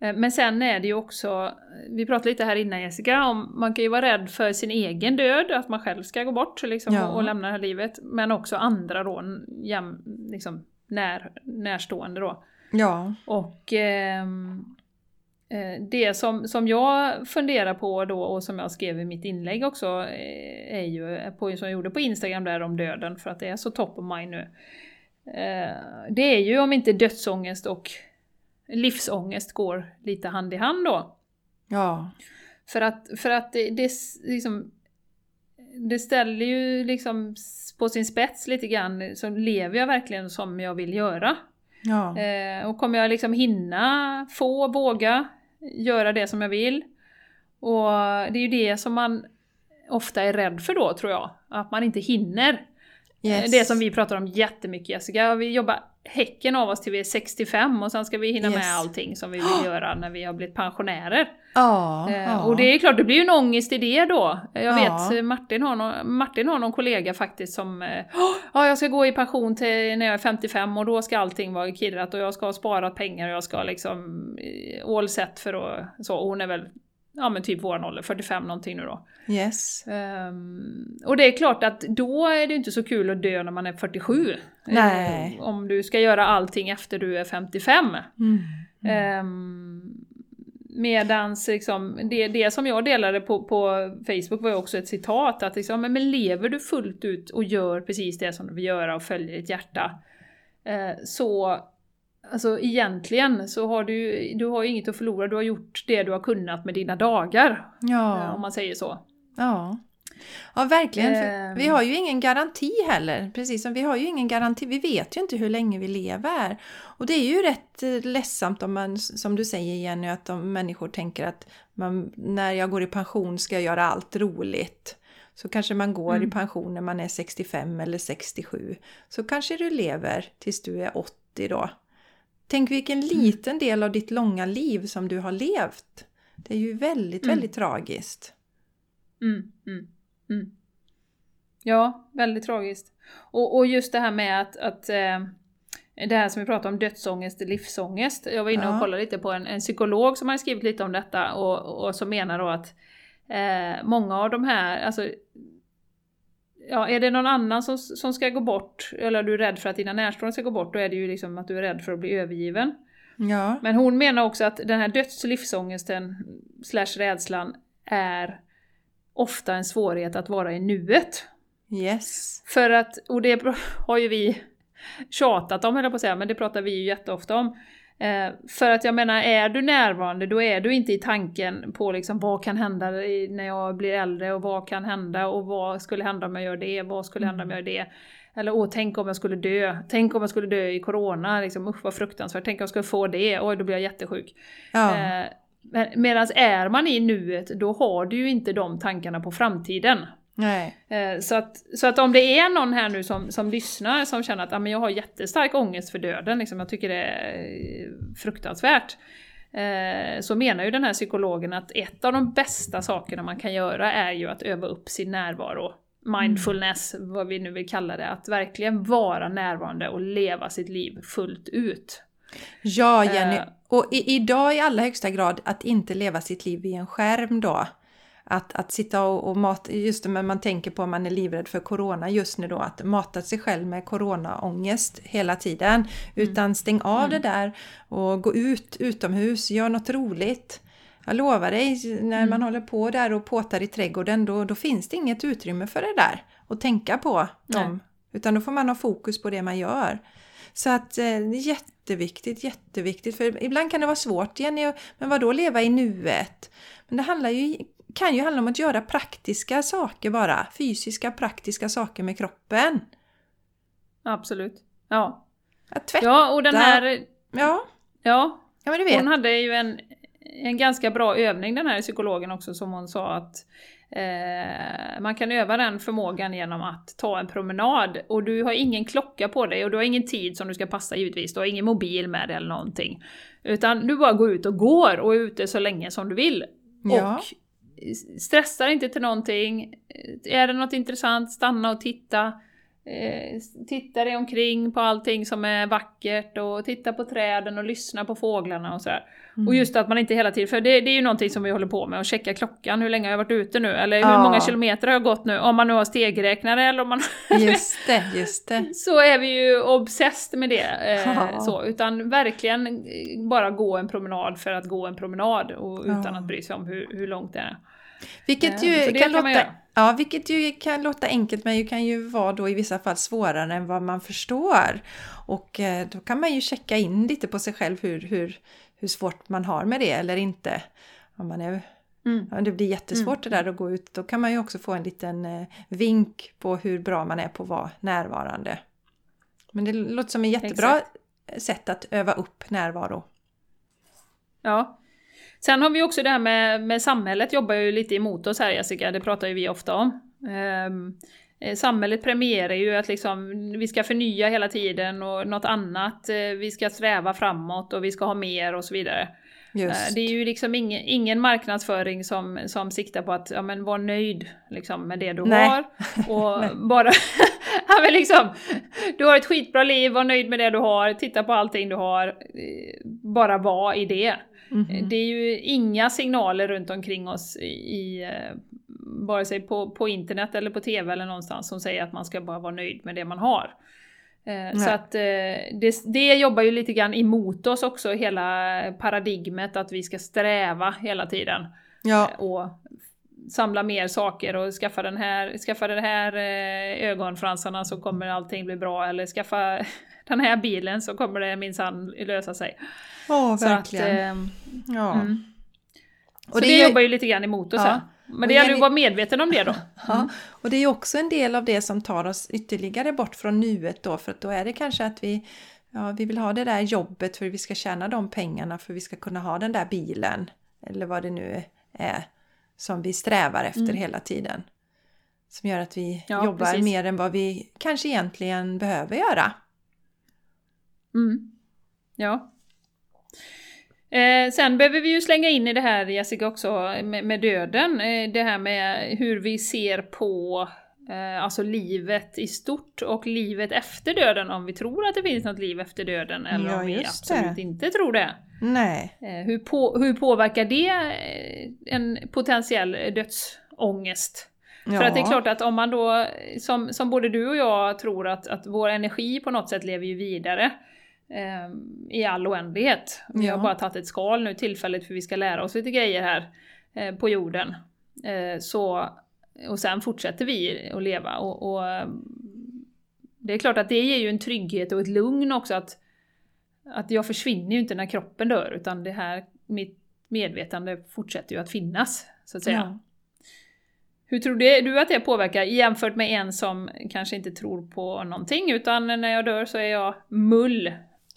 Eh, Men sen är det ju också, vi pratade lite här innan Jessica, om man kan ju vara rädd för sin egen död, att man själv ska gå bort liksom, Ja. och, och lämna det här livet. Men också andra då, jäm, liksom, när, närstående då. Ja, Och eh, det som, som jag funderar på då och som jag skrev i mitt inlägg också eh, är ju, på, som jag gjorde på Instagram där om döden för att det är så top of mind nu. Eh, det är ju om inte dödsångest och livsångest går lite hand i hand då. ja, För att, för att det, det, liksom, det ställer ju liksom på sin spets lite grann, så lever jag verkligen som jag vill göra? ja, Eh, och kommer jag liksom hinna, få, våga göra det som jag vill? Och det är ju det som man ofta är rädd för då, tror jag. Att man inte hinner. yes. Det som vi pratar om jättemycket Jessica. Vi jobbar häcken av oss till vi är 65 och sen ska vi hinna med Yes. allting som vi vill göra när vi har blivit pensionärer. Ja, Eh, ja. Och det är klart, det blir ju en ångest i det då. Jag Ja. vet, eh, Martin har, någon, Martin har någon kollega faktiskt som eh, "Åh, ja, jag ska gå i pension till när jag är 55 och då ska allting vara kirrat och jag ska ha sparat pengar och jag ska liksom eh, all set för att... Så, hon är väl, ja men typ våran ålder, 45 någonting nu då. Yes. Ehm, och det är klart att då är det inte så kul att dö när man är 47. Nej. Eh, om du ska göra allting efter du är 55. Mm. Um, medans liksom, det, det som jag delade på, på Facebook var ju också ett citat att liksom, men, men lever du fullt ut och gör precis det som du vill göra och följer ditt hjärta eh, så Alltså egentligen så har du, du har ju inget att förlora, du har gjort det du har kunnat med dina dagar. eh, Om Ja, man säger så. ja. Ja, verkligen. För Ehm. vi har ju ingen garanti heller. Precis som vi har ju ingen garanti. Vi vet ju inte hur länge vi lever. Och det är ju rätt eh, ledsamt om man, som du säger Jenny, att om människor tänker att man, när jag går i pension ska jag göra allt roligt. Så kanske man går Mm. i pension när man är 65 eller 67. Så kanske du lever tills du är 80 då. Tänk vilken Mm. liten del av ditt långa liv som du har levt. Det är ju väldigt, Mm. väldigt tragiskt. Mm, mm, mm. Ja, väldigt tragiskt. Och, och just det här med att, att eh, det här som vi pratade om, dödsångest, livsångest. Jag var inne och Ja. kollade lite på en, en psykolog som har skrivit lite om detta och, och som menar då att eh, många av de här, alltså Ja, är det någon annan som, som ska gå bort, eller du är rädd för att dina närstående ska gå bort, då är det ju liksom att du är rädd för att bli övergiven. Ja, Men hon menar också att den här döds och livsångesten slash rädslan är ofta en svårighet att vara i nuet. yes. För att, och det har ju vi tjatat om höll jag på att säga, men det pratar vi ju jätteofta om. Eh, för att jag menar, är du närvarande då är du inte i tanken på liksom vad kan hända när jag blir äldre och vad kan hända och vad skulle hända om jag gör det, vad skulle hända om jag gör det. Eller åh, tänk om jag skulle dö, tänk om jag skulle dö i corona, liksom, usch vad fruktansvärt, tänk om jag skulle få det, oj då blir jag jättesjuk. Ja, Eh, Medan är man i nuet, då har du ju inte de tankarna på framtiden. Nej. Eh, Så att, så att om det är någon här nu som, som lyssnar som känner att ah, men jag har jättestark ångest för döden, liksom, jag tycker det är eh, fruktansvärt. eh, Så menar ju den här psykologen att ett av de bästa sakerna man kan göra är ju att öva upp sin närvaro. Mindfulness, vad vi nu vill kalla det. Att verkligen vara närvarande och leva sitt liv fullt ut. Ja, Jenny. Eh. Och i, idag i allra högsta grad att inte leva sitt liv vid en skärm då. Att, att sitta och, och mata, just det men man tänker på om man är livrädd för corona just nu då, att mata sig själv med coronaångest hela tiden. Utan stäng av det där och gå ut utomhus, gör något roligt. Jag lovar dig, när man håller på där och påtar i trädgården då, då finns det inget utrymme för det där att tänka på. Nej. Dem. Utan då får man ha fokus på det man gör. Så att eh, det är jätteviktigt, jätteviktigt. För ibland kan det vara svårt, Jenny, men vad då leva i nuet? Men det handlar ju, kan ju handla om att göra praktiska saker bara. Fysiska, praktiska saker med kroppen. Absolut. Ja. Att tvätta. Ja, och den här... Ja, Ja, ja men du vet. hon hade ju en, en ganska bra övning den här psykologen också som hon sa att eh, man kan öva den förmågan genom att ta en promenad och du har ingen klocka på dig och du har ingen tid som du ska passa givetvis, du har ingen mobil med dig eller någonting. Utan du bara går ut och går och är ute så länge som du vill. Ja. Och stressar inte till någonting. Är det något intressant, stanna och titta. Eh, titta dig omkring på allting som är vackert och titta på träden och lyssna på fåglarna och sådär. Mm. Och just att man inte hela tiden, för det, det är ju någonting som vi håller på med, att checka klockan, hur länge har jag varit ute nu? Eller hur Ja. många kilometer har jag gått nu? Om man nu har stegräknare eller om man... Just det, just det. så är vi ju obsessed med det. Eh, Ja. så, utan verkligen eh, bara gå en promenad för att gå en promenad och utan Ja. att bry sig om hur, hur långt det är. Vilket Eh, ju kan, kan låta. Ja, vilket ju kan låta enkelt men ju kan ju vara då i vissa fall svårare än vad man förstår. Och eh, då kan man ju checka in lite på sig själv hur, hur, hur svårt man har med det eller inte. Om man är, Mm. om det blir jättesvårt det där att gå ut, då kan man ju också få en liten eh, vink på hur bra man är på att vara närvarande. Men det låter som ett jättebra sätt att öva upp närvaro. Ja. Sen har vi också det här med, med samhället jobbar ju lite emot oss här Jessica, det pratar ju vi ofta om. Eh, samhället premierar ju att liksom, vi ska förnya hela tiden och något annat, eh, vi ska sträva framåt och vi ska ha mer och så vidare. Just. Eh, Det är ju liksom ingen, ingen marknadsföring som, som siktar på att ja, men var nöjd liksom, med det du Nej. har. Och bara... ja, men liksom, du har ett skitbra liv, var nöjd med det du har, titta på allting du har. Bara var i det. Mhm. Det är ju inga signaler runt omkring oss i, eh, vare sig på, på internet eller på TV eller någonstans som säger att man ska bara vara nöjd med det man har. Eh, så att eh, det, det jobbar ju lite grann emot oss också, hela paradigmet att vi ska sträva hela tiden. Ja, Och samla mer saker och skaffa den här, skaffa den här ögonfransarna så kommer allting bli bra eller skaffa den här bilen så kommer det minsann lösa sig. Åh, Så att, verkligen. eh, ja. mm. Och så det det, ju- jobbar ju lite grann emot oss Ja. här. Men det gäller ju att vara medveten om det då. Ja, och det är ju också en del av det som tar oss ytterligare bort från nuet då, för att då är det kanske att vi, ja, vi vill ha det där jobbet för att vi ska tjäna de pengarna för att vi ska kunna ha den där bilen, eller vad det nu är som vi strävar efter mm. hela tiden. Som gör att vi ja, jobbar precis. mer än vad vi kanske egentligen behöver göra. Mm. Ja. Eh, sen behöver vi ju slänga in i det här Jessica också med, med döden. Eh, det här med hur vi ser på eh, alltså livet i stort och livet efter döden. Om vi tror att det finns något liv efter döden eller ja, om vi absolut det. inte tror det. Nej. Eh, hur, på, hur påverkar det eh, en potentiell dödsångest? Ja. För att det är klart att om man då, som, som både du och jag tror att, att vår energi på något sätt lever ju vidare eh, i all oändlighet. Vi ja. har bara tagit ett skal nu tillfälligt för vi ska lära oss lite grejer här eh, på jorden. Eh, så, och sen fortsätter vi att leva. Och, och, det är klart att det ger ju en trygghet och ett lugn också att, att jag försvinner ju inte när kroppen dör utan det här, mitt medvetande fortsätter ju att finnas. Så att säga. Ja. Hur tror du att det påverkar jämfört med en som kanske inte tror på någonting utan när jag dör så är jag mull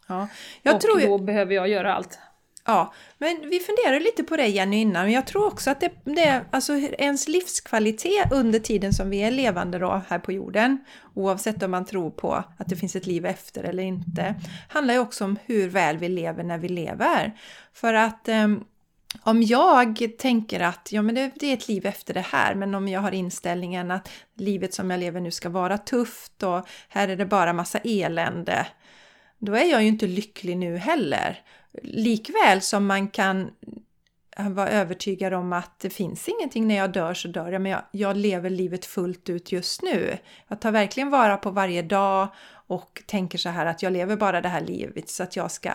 Ja, jag och tror då behöver jag göra allt. Ja, men vi funderade lite på det Jenny innan, men jag tror också att det, det, alltså ens livskvalitet under tiden som vi är levande då här på jorden, oavsett om man tror på att det finns ett liv efter eller inte, handlar ju också om hur väl vi lever när vi lever. För att eh, om jag tänker att ja, men det, det, är ett liv efter det här, men om jag har inställningen att livet som jag lever nu ska vara tufft och här är det bara massa elände, då är jag ju inte lycklig nu heller. Likväl som man kan vara övertygad om att det finns ingenting när jag dör så dör jag, men jag, jag lever livet fullt ut just nu. Jag tar verkligen vara på varje dag och tänker så här att jag lever bara det här livet så att jag ska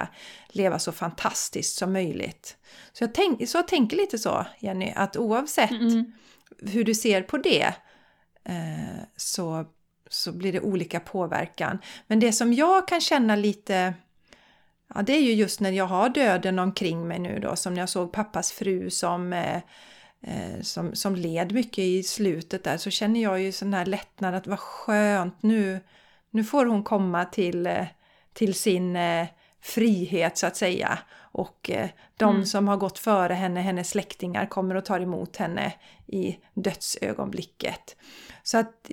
leva så fantastiskt som möjligt. Så jag, tänk, så jag tänker lite så, Jenny, att oavsett mm. hur du ser på det eh, så så blir det olika påverkan. Men det som jag kan känna lite Ja, det är ju just när jag har döden omkring mig nu då, som när jag såg pappas fru som, eh, eh, som, som led mycket i slutet där, så känner jag ju sån här lättnad att vad skönt nu, nu får hon komma till, eh, till sin eh, frihet så att säga. Och eh, de mm. som har gått före henne, hennes släktingar, kommer och tar emot henne i dödsögonblicket. Så att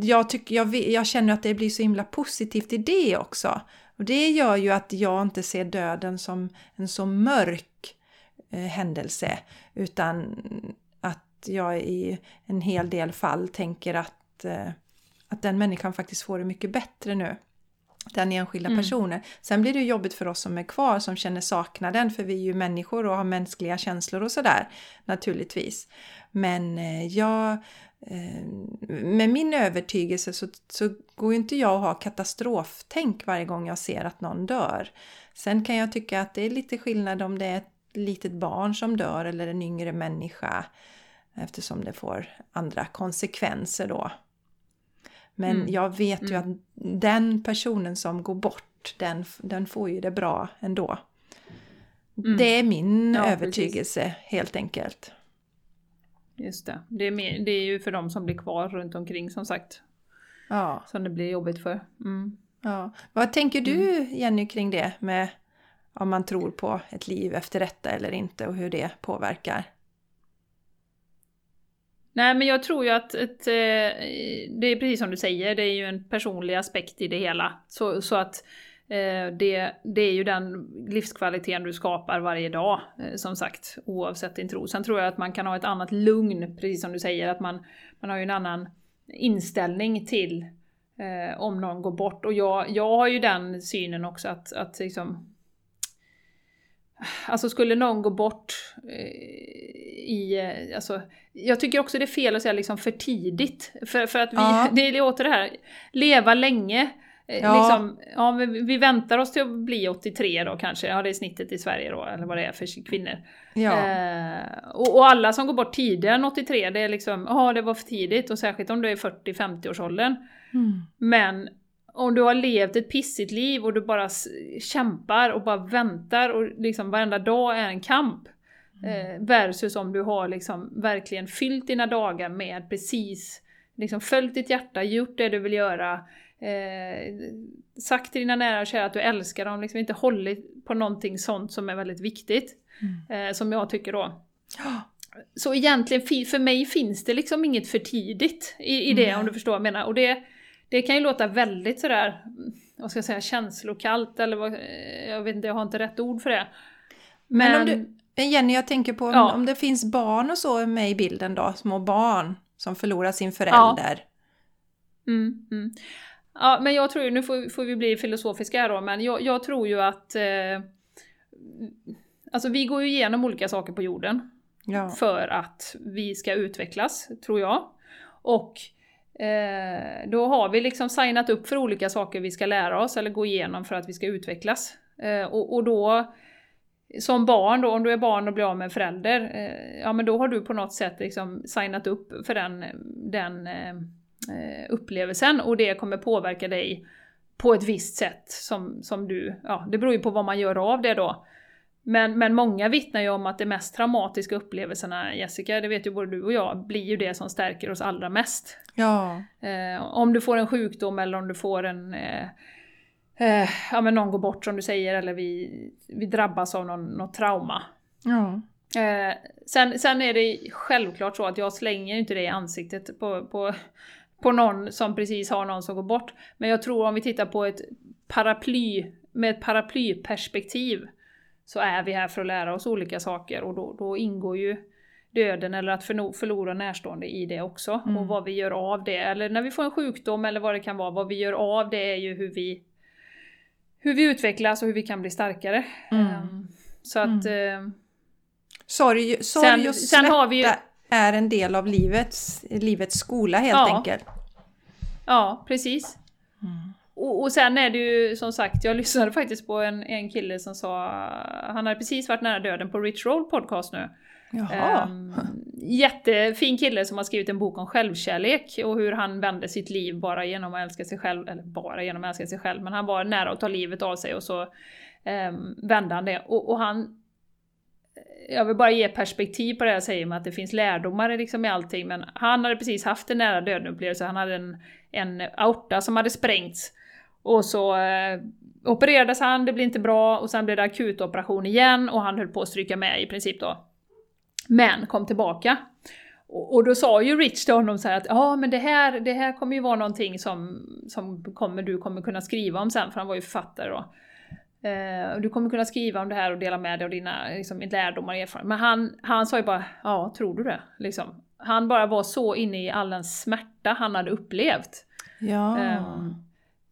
jag, tycker, jag, jag känner att det blir så himla positivt i det också. Och det gör ju att jag inte ser döden som en så mörk eh, händelse utan att jag i en hel del fall tänker att, eh, att den människan faktiskt får det mycket bättre nu. Den enskilda mm. personen. Sen blir det jobbigt för oss som är kvar som känner saknaden för vi är ju människor och har mänskliga känslor och sådär naturligtvis. Men eh, jag Eh, med min övertygelse så, så går ju inte jag att ha katastroftänk varje gång jag ser att någon dör. Sen kan jag tycka att det är lite skillnad om det är ett litet barn som dör eller en yngre människa eftersom det får andra konsekvenser då. Men mm. jag vet ju mm. att den personen som går bort, den, den får ju det bra ändå. Mm. Det är min ja, övertygelse precis. helt enkelt. Just det. Det är, mer, det är ju för de som blir kvar runt omkring som sagt. Ja. Som det blir jobbigt för. Mm. Ja. Vad tänker du mm. Jenny kring det med om man tror på ett liv efter detta eller inte och hur det påverkar? Nej men jag tror ju att ett, eh, det är precis som du säger, det är ju en personlig aspekt i det hela. Så, så att eh, det, det är ju den livskvaliteten du skapar varje dag, eh, som sagt, oavsett din tro. Sen tror jag att man kan ha ett annat lugn, precis som du säger, att man, man har ju en annan inställning till eh, om någon går bort. Och jag, jag har ju den synen också att, att liksom, Alltså skulle någon gå bort eh, i... Alltså, jag tycker också det är fel att säga liksom för tidigt. För, för att vi, ja. det är åter det här, leva länge. Eh, ja. Liksom, ja, vi, vi väntar oss till att bli 83 då kanske, ja det är snittet i Sverige då, eller vad det är för kvinnor. Ja. Eh, och, och, alla som går bort tidigare än 83, det är liksom, ja det var för tidigt, och särskilt om du är 40-50 årsåldern. Mm. Men om du har levt ett pissigt liv och du bara kämpar och bara väntar och liksom varenda dag är en kamp. Eh, versus om du har liksom verkligen fyllt dina dagar med precis, liksom följt ditt hjärta, gjort det du vill göra, eh, sagt till dina nära och kära att du älskar dem, liksom inte hållit på någonting sånt som är väldigt viktigt. Mm. Eh, som jag tycker då. Så egentligen, för mig finns det liksom inget för tidigt i, i det, mm. om du förstår vad jag menar. Och det, det kan ju låta väldigt sådär, vad ska jag säga, känslokallt eller vad, jag vet inte, jag har inte rätt ord för det. Men, Men om du, Jenny, jag tänker på ja. om det finns barn och så med i bilden då, små barn som förlorar sin förälder. Ja, mm, mm. ja men jag tror, nu får, får vi bli filosofiska här då, men jag, jag tror ju att eh, Alltså vi går ju igenom olika saker på jorden. Ja. För att vi ska utvecklas, tror jag. Och eh, då har vi liksom signat upp för olika saker vi ska lära oss eller gå igenom för att vi ska utvecklas. Eh, och, och då som barn då, om du är barn och blir av med en förälder, eh, ja men då har du på något sätt liksom signat upp för den, den eh, eh, upplevelsen och det kommer påverka dig på ett visst sätt som, som du, ja det beror ju på vad man gör av det då. Men, men många vittnar ju om att de mest traumatiska upplevelserna, Jessica, det vet ju både du och jag, blir ju det som stärker oss allra mest. Ja. Eh, om du får en sjukdom eller om du får en eh, eh, ja men någon går bort som du säger eller vi, vi drabbas av någon, något trauma. Ja. Eh, sen, sen är det självklart så att jag slänger inte det i ansiktet på, på, på någon som precis har någon som går bort. Men jag tror om vi tittar på ett paraply, med ett paraplyperspektiv så är vi här för att lära oss olika saker och då, då ingår ju döden eller att förlora närstående i det också. Mm. Och vad vi gör av det, eller när vi får en sjukdom eller vad det kan vara, vad vi gör av det är ju hur vi hur vi utvecklas och hur vi kan bli starkare. Mm. Um, så att... Mm. Uh, sorg, sorg sen, och vi ju, är en del av livets, livets skola helt ja, enkelt. Ja, precis. Mm. Och, och, sen är det ju som sagt, jag lyssnade faktiskt på en, en kille som sa, han hade precis varit nära döden på Rich Roll podcast nu. Um, jättefin kille som har skrivit en bok om självkärlek och hur han vände sitt liv bara genom att älska sig själv, eller bara genom att älska sig själv, men han var nära att ta livet av sig och så um, vände han det. Och, och, han... Jag vill bara ge perspektiv på det jag säger med att det finns lärdomar liksom i allting, men han hade precis haft en nära döden upplevelse, han hade en, en aorta som hade sprängts. Och så eh, opererades han, det blev inte bra, och sen blev det akutoperation igen och han höll på att stryka med i princip då. Men kom tillbaka. Och, då sa ju Rich till honom så att ja men det här, det här kommer ju vara någonting som, som kommer, du kommer kunna skriva om sen, för han var ju författare då. Eh, du kommer kunna skriva om det här och dela med dig av dina liksom, lärdomar och erfarenheter. Men han, han sa ju bara, ja tror du det? Liksom. Han bara var så inne i all den smärta han hade upplevt. Ja. Eh,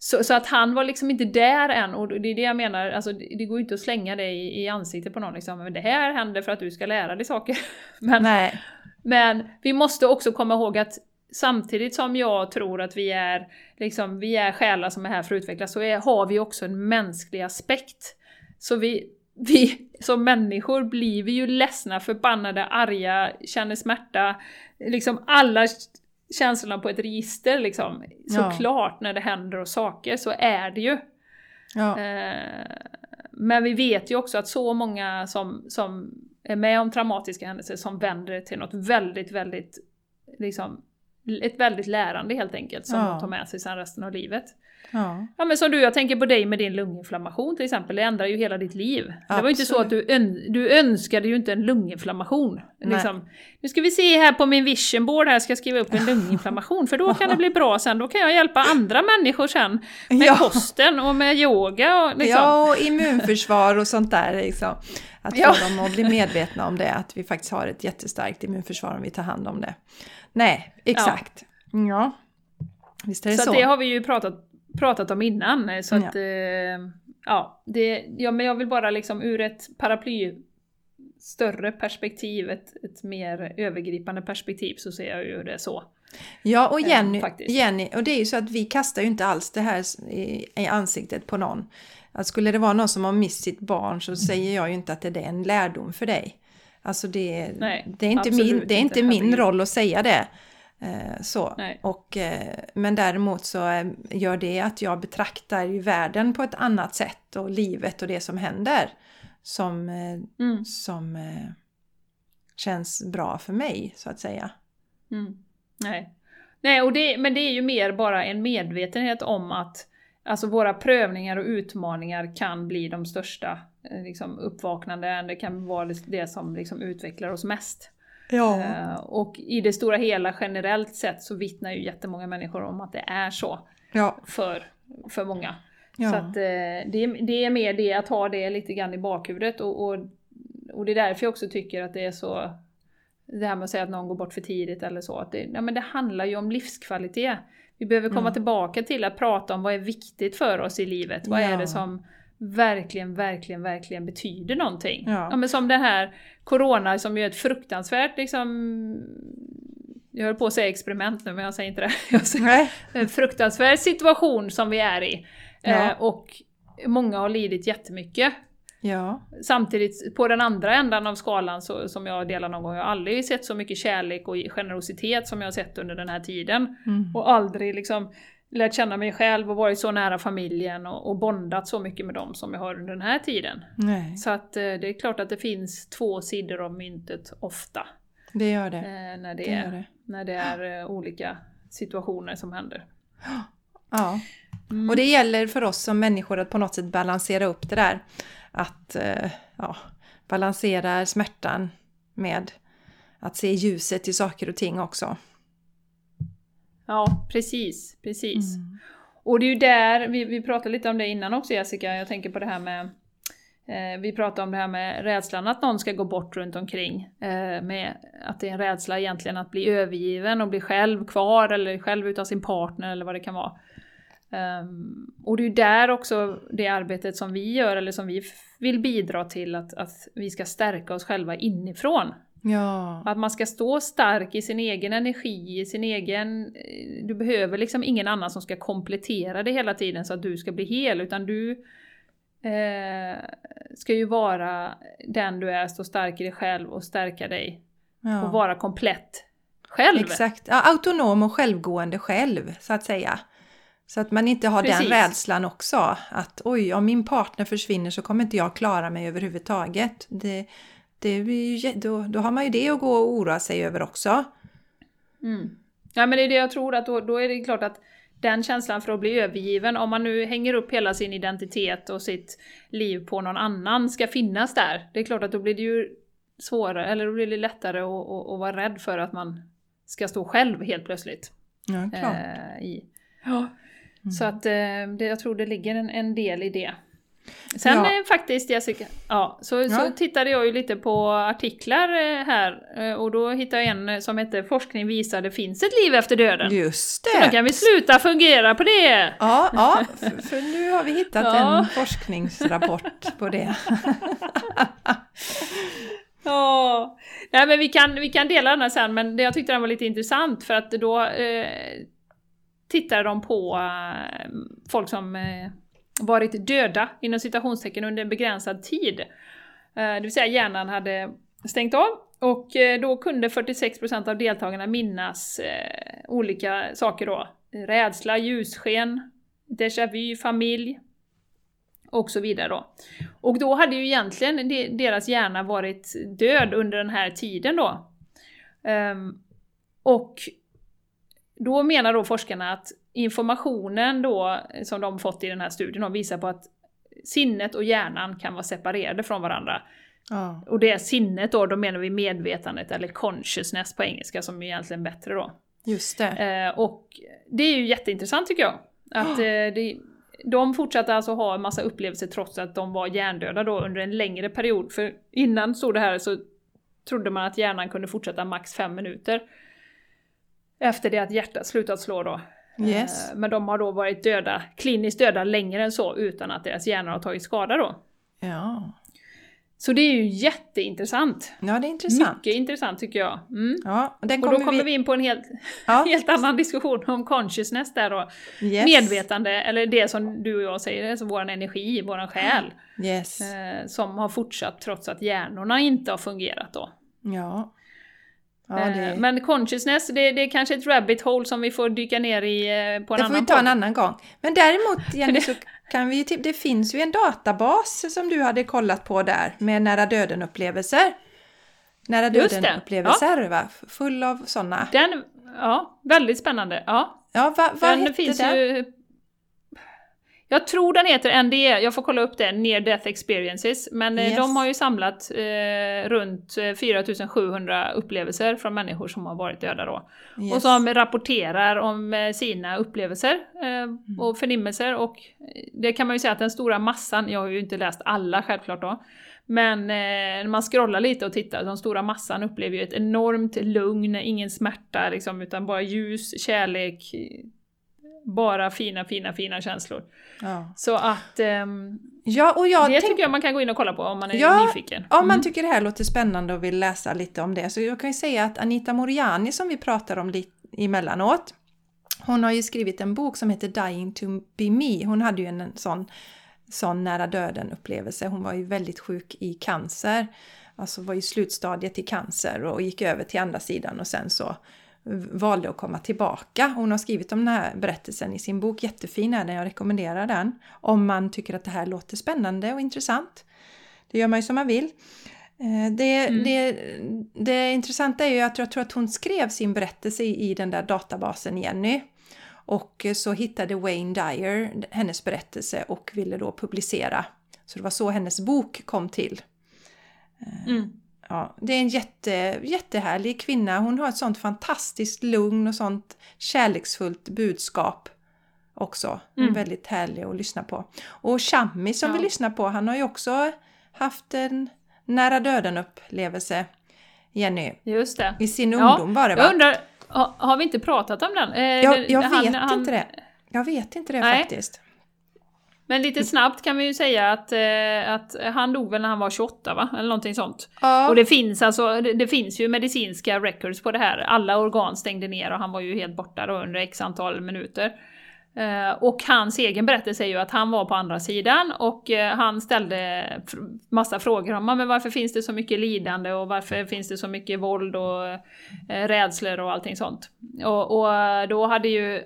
så, så, att han var liksom inte där än, och det är det jag menar, alltså, det går ju inte att slänga det i, i ansiktet på någon liksom, men det här händer för att du ska lära dig saker. men, Nej. men vi måste också komma ihåg att samtidigt som jag tror att vi är, liksom, vi är själar som är här för att utvecklas, så är, har vi också en mänsklig aspekt. Så vi, vi som människor blir vi ju ledsna, förbannade, arga, känner smärta. Liksom alla känslorna på ett register liksom. Såklart ja. när det händer och saker, så är det ju. Ja. Eh, men vi vet ju också att så många som, som är med om traumatiska händelser som vänder till något väldigt, väldigt, liksom, ett väldigt lärande helt enkelt som ja. de tar med sig sen resten av livet. Ja. ja men som du, jag tänker på dig med din lunginflammation till exempel, det ändrar ju hela ditt liv. Absolut. Det var ju inte så att du, ön, du önskade ju inte en lunginflammation. Liksom. Nu ska vi se här på min vision board här, ska jag skriva upp en lunginflammation, för då kan det bli bra sen, då kan jag hjälpa andra människor sen med ja. kosten och med yoga och liksom. Ja, och immunförsvar och sånt där liksom. Att ja. få dem att bli medvetna om det, att vi faktiskt har ett jättestarkt immunförsvar om vi tar hand om det. Nej, exakt. Ja. ja. Visst är det så. Så det har vi ju pratat pratat om innan. Eh, så att, eh, ja, det, ja, men jag vill bara liksom ur ett paraply större perspektiv, ett, ett mer övergripande perspektiv så ser jag ju det så. Ja, och Jenny, eh, Jenny, och det är ju så att vi kastar ju inte alls det här i, i ansiktet på någon. Att skulle det vara någon som har mist sitt barn så säger jag ju inte att det är en lärdom för dig. Alltså det, Nej, det är inte min, det är inte min roll att säga det. Eh, så. Och, eh, men däremot så eh, gör det att jag betraktar ju världen på ett annat sätt och livet och det som händer som, mm. som känns bra för mig, så att säga. Mm. Nej. Nej, och det, men det är ju mer bara en medvetenhet om att alltså våra prövningar och utmaningar kan bli de största liksom, uppvaknanden, det kan vara det som liksom, utvecklar oss mest. Ja. Eh, och i det stora hela generellt sett så vittnar ju jättemånga människor om att det är så Ja. för, för många. Ja. Så att, eh, det, det är mer det att ha det lite grann i bakhuvudet och, och, och det är därför jag också tycker att det är så det här med att säga att någon går bort för tidigt eller så. Att det, ja, men det handlar ju om livskvalitet. Vi behöver komma Mm. tillbaka till att prata om vad är viktigt för oss i livet. Vad är det som verkligen, verkligen, verkligen betyder någonting. Ja. men som det här Corona som ju är ett fruktansvärt liksom... Jag höll på att säga experiment nu men jag säger inte det. Jag säger, Nej. en fruktansvärd situation som vi är i. Ja. Eh, och många har lidit jättemycket. Ja. Samtidigt, på den andra ändan av skalan så, som jag delar någon gång, jag har aldrig sett så mycket kärlek och generositet som jag har sett under den här tiden. Mm. Och aldrig liksom lärt känna mig själv och varit så nära familjen och, och bondat så mycket med dem som jag har under den här tiden. Nej, Så att eh, det är klart att det finns två sidor av myntet ofta. det gör Eh, det. när, det Det är, det. när det är eh, olika situationer som händer. Ja. Mm. Och det gäller för oss som människor att på något sätt balansera upp det där. Att eh, ja, balansera smärtan med att se ljuset i saker och ting också. Ja, precis, precis. Mm. Och det är ju där, vi, vi pratade lite om det innan också Jessica, jag tänker på det här med eh, vi pratade om det här med rädslan att någon ska gå bort runt omkring. Eh, med att det är en rädsla egentligen att bli övergiven och bli själv kvar eller själv utan sin partner eller vad det kan vara. Ehm, och det är ju där också det arbetet som vi gör eller som vi vill bidra till att, att vi ska stärka oss själva inifrån. Ja, Att man ska stå stark i sin egen energi, i sin egen... eh, Du behöver liksom ingen annan som ska komplettera det hela tiden så att du ska bli hel, utan du eh, ska ju vara den du är, stå stark i dig själv och stärka dig. Och ja. vara komplett själv. exakt. Ja, autonom och självgående själv, så att säga. Så att man inte har Precis. den rädslan också. Att oj, om min partner försvinner så kommer inte jag klara mig överhuvudtaget. Det, det blir ju, då, då har man ju det att gå och oroa sig över också. Mm. Ja men det är det jag tror att då, då är det klart att den känslan för att bli övergiven, om man nu hänger upp hela sin identitet och sitt liv på någon annan ska finnas där. Det är klart att då blir det ju svårare, eller då blir det lättare att, att, att vara rädd för att man ska stå själv helt plötsligt. Ja, klart. Eh, i. Ja. Så att eh, det, jag tror det ligger en, en del i det. Sen Ja. eh, faktiskt Jessica, ja, så, så Ja. tittade jag ju lite på artiklar eh, här eh, och då hittade jag en som heter Forskning visar det finns ett liv efter döden. Just Så då det! kan vi sluta fungera på det! Ja, ja för, nu har vi hittat Ja. en forskningsrapport på det. Ja, Nej, men vi kan, vi kan dela den här sen, men det, jag tyckte den var lite intressant för att då eh, tittade de på folk som eh, varit döda inom citationstecken under en begränsad tid. Eh, det vill säga hjärnan hade stängt av och eh, då kunde 46% av deltagarna minnas eh, olika saker då. Rädsla, ljussken, déjà vu, familj och så vidare då. Och då hade ju egentligen deras hjärna varit död under den här tiden då. Ehm, och då menar då forskarna att informationen då som de fått i den här studien visar på att sinnet och hjärnan kan vara separerade från varandra. Ja, Och det är sinnet då, då menar vi medvetandet eller consciousness på engelska som är egentligen bättre då. just det. Eh, och det är ju jätteintressant tycker jag. Att eh, det, de fortsatte alltså ha en massa upplevelser trots att de var hjärndöda då under en längre period. För innan stod det här så trodde man att hjärnan kunde fortsätta max fem minuter. Efter det att hjärtat slutat slå då. Yes. Eh, men de har då varit döda, kliniskt döda längre än så utan att deras hjärnor har tagit skada då. Ja. Så det är ju jätteintressant. ja, det är intressant. Mycket intressant tycker jag. Mm. Ja, och Och då kommer vi vi... in på en helt, Ja, helt annan diskussion om consciousness där då. yes. Medvetande, eller det som du och jag säger, alltså vår energi, vår själ. Yes. Eh, som har fortsatt trots att hjärnorna inte har fungerat då. Ja. Ja, Eh, det... Men consciousness, det, det är kanske ett rabbit hole som vi får dyka ner i eh, på en det får annan vi ta en annan gång. Men däremot, Jenny, det- så kan vi Det finns ju en databas som du hade kollat på där med nära döden-upplevelser. nära det. döden-upplevelser, va? Full av sådana. Den, ja, väldigt spännande. Ja. Ja, va, vad Den hette finns den? ju... Jag tror den heter NDE, jag får kolla upp det, Near Death Experiences. Men eh, Yes. de har ju samlat eh, runt eh, 4700 upplevelser från människor som har varit döda då. Yes. Och som rapporterar om eh, sina upplevelser eh, och förnimmelser. Och eh, det kan man ju säga att den stora massan, jag har ju inte läst alla självklart då, men eh, när man scrollar lite och tittar, den stora massan upplever ju ett enormt lugn, ingen smärta liksom, utan bara ljus, kärlek, bara fina, fina, fina känslor. Ja. Så att ehm, ja, och jag det tänk- tycker jag man kan gå in och kolla på om man är Ja, nyfiken. Om man Mm. tycker det här låter spännande och vill läsa lite om det så jag kan ju säga att Anita Moriani som vi pratar om lite emellanåt hon har ju skrivit en bok som heter Dying to be me. Hon hade ju en sån, sån nära döden upplevelse. Hon var ju väldigt sjuk i cancer. Alltså var i slutstadiet i cancer och gick över till andra sidan och sen så valde att komma tillbaka. Hon har skrivit om den här berättelsen i sin bok. Jättefin är den, jag rekommenderar den. Om man tycker att det här låter spännande och intressant. Det gör man ju som man vill. Eh, Det, Mm. det, det intressanta är ju att jag tror att hon skrev sin berättelse i i den där databasen Jenny. Och så hittade Wayne Dyer hennes berättelse och ville då publicera. Så det var så hennes bok kom till. Mm. Ja, det är en jätte, jättehärlig kvinna. Hon har ett sånt fantastiskt lugn och sånt kärleksfullt budskap också. Mm. väldigt härlig att lyssna på. Och Shami som Ja. vi lyssnar på, han har ju också haft en nära döden upplevelse, Jenny. Just det. I sin Ja, ungdom var det va? Jag undrar, har, vi inte pratat om den? Eh, Jag, jag han- vet han- inte det. Jag vet inte det Nej. faktiskt. Men lite snabbt kan vi ju säga att, eh, att han dog väl när han var 28 va? Eller någonting sånt. Ja, Och det finns alltså, det, finns ju medicinska records på det här. Alla organ stängde ner och han var ju helt borta då under x antal minuter. Eh, och hans egen berättelse är ju att han var på andra sidan och eh, han ställde massa frågor om "Ja, men varför finns det så mycket lidande och varför finns det så mycket våld och rädslor och allting sånt. Och, och då hade ju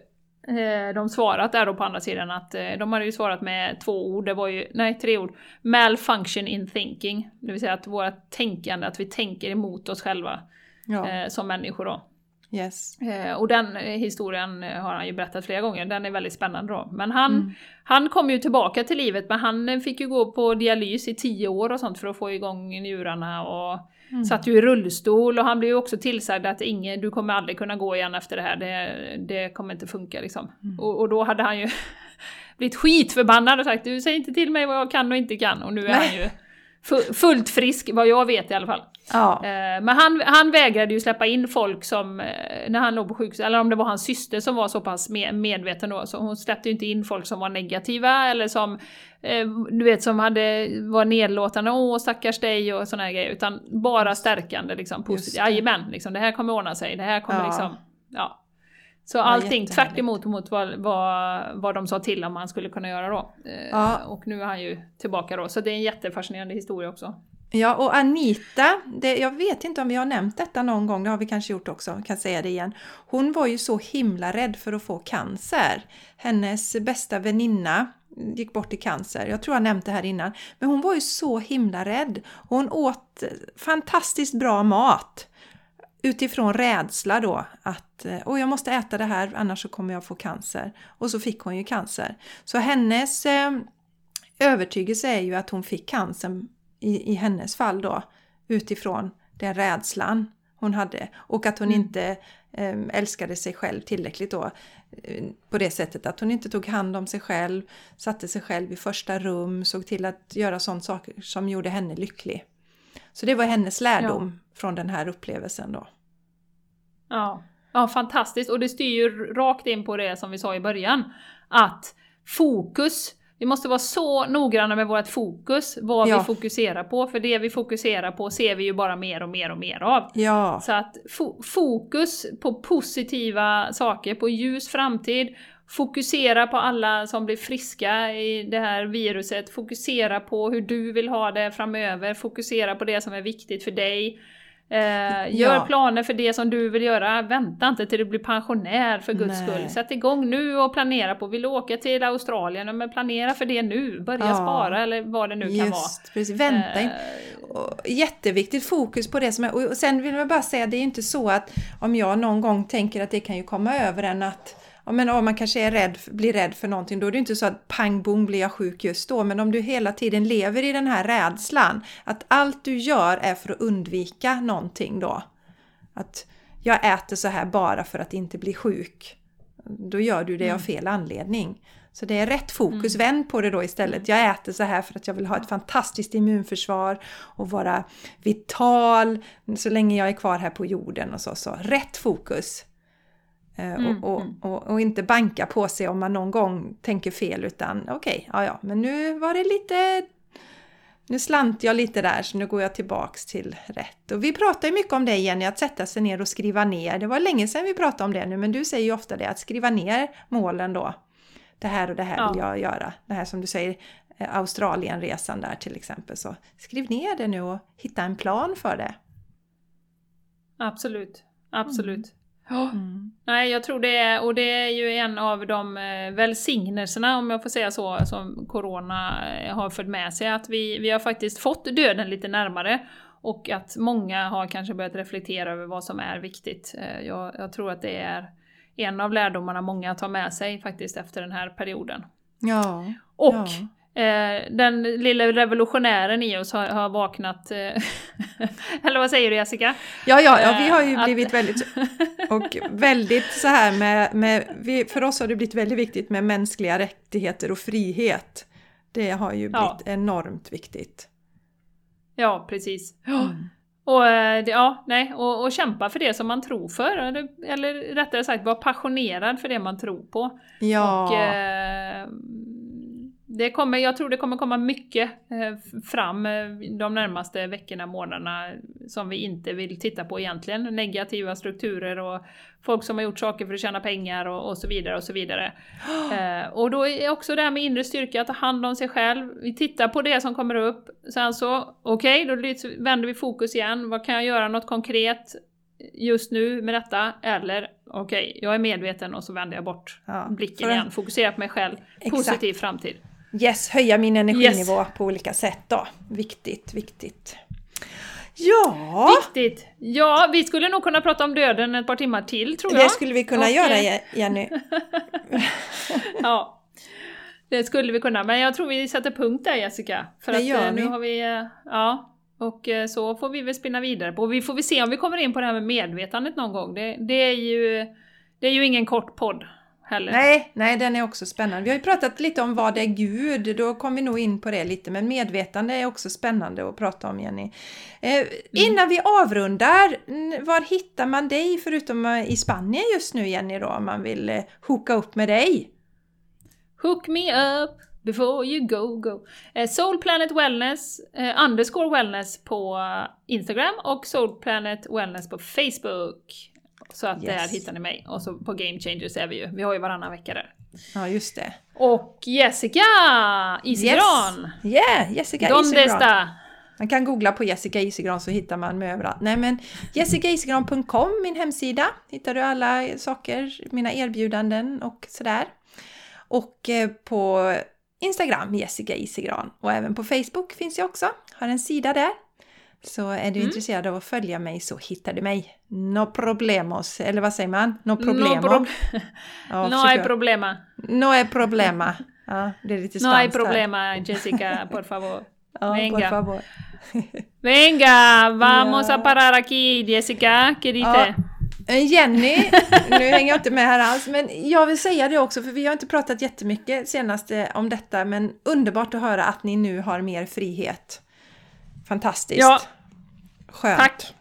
de svarat där då på andra sidan att eh, de hade ju svarat med två ord, det var ju, nej tre ord. Malfunction in thinking, det vill säga att vårt tänkande, att vi tänker emot oss själva ja, eh, som människor då. yes. Eh, och den eh, historien eh, har han ju berättat flera gånger, den är väldigt spännande då. Men han, Mm. han kom ju tillbaka till livet, men han eh, fick ju gå på dialys i tio år och sånt för att få igång njurarna och Mm. satt ju i rullstol och han blev ju också tillsagd att ingen, du kommer aldrig kunna gå igen efter det här, det, det kommer inte funka liksom. Mm. Och, och då hade han ju blivit skitförbannad och sagt du säger inte till mig vad jag kan och inte kan och nu är Nej. han ju fullt frisk, vad jag vet i alla fall. Ja, Eh, Men han, han vägrade ju släppa in folk som, eh, när han låg på sjukhus, eller om det var hans syster som var så pass me- medveten då, så hon släppte ju inte in folk som var negativa eller som, eh, du vet, som hade, var nedlåtande, åh stackars dig och här grejer, utan bara stärkande liksom, positivt. det. Jajamän, liksom, det här kommer ordna sig, det här kommer Ja. liksom, ja. Så allting tvärt emot mot vad, vad, vad de sa till om han skulle kunna göra då. Eh, Ja. Och nu är han ju tillbaka då, så det är en jättefascinerande historia också. Ja, och Anita, det, jag vet inte om vi har nämnt detta någon gång, det har vi kanske gjort också, kan säga det igen. Hon var ju så himla rädd för att få cancer. Hennes bästa väninna gick bort i cancer, jag tror jag nämnt det här innan. Men hon var ju så himla rädd. Hon åt fantastiskt bra mat utifrån rädsla då att oh, jag måste äta det här annars så kommer jag få cancer. Och så fick hon ju cancer. Så hennes eh, övertygelse är ju att hon fick cancer i, i hennes fall då utifrån den rädslan hon hade och att hon Mm. inte eh, älskade sig själv tillräckligt då eh, på det sättet att hon inte tog hand om sig själv, satte sig själv i första rum, såg till att göra sånt saker som gjorde henne lycklig. Så det var hennes lärdom från den här upplevelsen då. Ja. ja, fantastiskt. Och det styr ju rakt in på det som vi sa i början. Att fokus, vi måste vara så noggranna med vårt fokus, vad Ja. vi fokuserar på. För det vi fokuserar på ser vi ju bara mer och mer och mer av. Ja, Så att fo- fokus på positiva saker, på ljus framtid, fokusera på alla som blir friska i det här viruset, fokusera på hur du vill ha det framöver, fokusera på det som är viktigt för dig. Eh, gör Ja. planer för det som du vill göra, vänta inte till du blir pensionär för guds Nej. skull. Sätt igång nu och planera på, vill du åka till Australien, men planera för det nu, börja Ja. spara eller vad det nu kan vara. just precis. Vänta. Eh, och jätteviktigt fokus på det som är... Och sen vill jag bara säga, det är inte så att om jag någon gång tänker att det kan ju komma över en att Ja, men om man kanske är rädd, blir rädd för någonting, då är det inte så att pang bom blir jag sjuk just då. Men om du hela tiden lever i den här rädslan, att allt du gör är för att undvika någonting då. Att jag äter så här bara för att inte bli sjuk. Då gör du det mm. av fel anledning. Så det är rätt fokus, mm. vänd på det då istället. Jag äter så här för att jag vill ha ett fantastiskt immunförsvar och vara vital så länge jag är kvar här på jorden och så. så. Rätt fokus! Eh, mm, och, mm. och, och, inte banka på sig om man någon gång tänker fel utan okej, okay, ja ja, men nu var det lite... Nu slant jag lite där så nu går jag tillbaks till rätt. Och vi pratar ju mycket om det Jenny, att sätta sig ner och skriva ner. Det var länge sedan vi pratade om det nu men du säger ju ofta det, att skriva ner målen då. Det här och det här ja. vill jag göra. Det här som du säger, eh, Australienresan där till exempel. Så skriv ner det nu och hitta en plan för det. Absolut, absolut. Mm. Mm. Nej, jag tror det är, och det är ju en av de eh, välsignelserna, om jag får säga så, som Corona eh, har fört med sig, att vi, vi har faktiskt fått döden lite närmare. Och att många har kanske börjat reflektera över vad som är viktigt. Eh, jag, jag tror att det är en av lärdomarna många tar med sig faktiskt efter den här perioden. Ja. Och ja. Eh, den lilla revolutionären i oss har, har vaknat. Eh, eller vad säger du Jessica? Ja, ja, ja vi har ju eh, blivit att... väldigt... Och väldigt så här med... med vi, för oss har det blivit väldigt viktigt med mänskliga rättigheter och frihet. Det har ju blivit ja. enormt viktigt. Ja, precis. Mm. Och, ja, nej, och, och, kämpa för det som man tror för, eller, eller rättare sagt vara passionerad för det man tror på. Ja. Och, eh, det kommer, jag tror det kommer komma mycket eh, fram eh, de närmaste veckorna, månaderna som vi inte vill titta på egentligen. Negativa strukturer och folk som har gjort saker för att tjäna pengar och, och så vidare och så vidare. Eh, och då är också det här med inre styrka, att ta hand om sig själv. Vi tittar på det som kommer upp, sen så okej, okay, då vänder vi fokus igen. Vad kan jag göra något konkret just nu med detta? Eller okej, okay, jag är medveten och så vänder jag bort ja, blicken igen, fokuserar på mig själv, Exakt. positiv framtid. Yes, höja min energinivå yes. på olika sätt då. Viktigt, viktigt. Ja! Viktigt! Ja, vi skulle nog kunna prata om döden ett par timmar till tror jag. Det skulle vi kunna Och, göra Jenny. ja, det skulle vi kunna. Men jag tror vi sätter punkt där Jessica. För det att gör eh, nu vi. har vi... Eh, ja, och eh, så får vi väl spinna vidare på. Vi får väl se om vi kommer in på det här med medvetandet någon gång. Det, det är, ju, det är ju ingen kort podd heller. Nej, nej, den är också spännande. Vi har ju pratat lite om vad är Gud, då kom vi nog in på det lite, men medvetande är också spännande att prata om Jenny. Eh, mm. Innan vi avrundar, var hittar man dig förutom eh, i Spanien just nu Jenny då, om man vill eh, hooka upp med dig? Hook me up before you go go. Eh, Soul Planet Wellness, eh, underscore wellness på Instagram och Soul Planet Wellness på Facebook. Så att yes. där hittar ni mig. Och så på Game Changers är vi ju. Vi har ju varannan vecka där. Ja, just det. Och Jessica Isigran! Yes. Yeah, Jessica Donde Isigran. Man kan googla på Jessica Isigran så hittar man mig överallt. Nej men jessicaisigran.com, min hemsida, hittar du alla saker, mina erbjudanden och sådär. Och eh, på Instagram, Jessica Isigran. Och även på Facebook finns jag också, har en sida där. Så är du mm. intresserad av att följa mig så hittar du mig. No problemos, eller vad säger man? No problemo. No, pro ja, no hay problema. No hay problema. Ja, det är lite No hay problema, här. Jessica, por favor. Ja, Venga. por favor. Venga, vamos ja. a parar aquí, Jessica, que dice? Ja. Eh, Jenny, nu hänger jag inte med här alls, men jag vill säga det också för vi har inte pratat jättemycket senast om detta, men underbart att höra att ni nu har mer frihet. Fantastiskt. Ja. Skönt. Tack.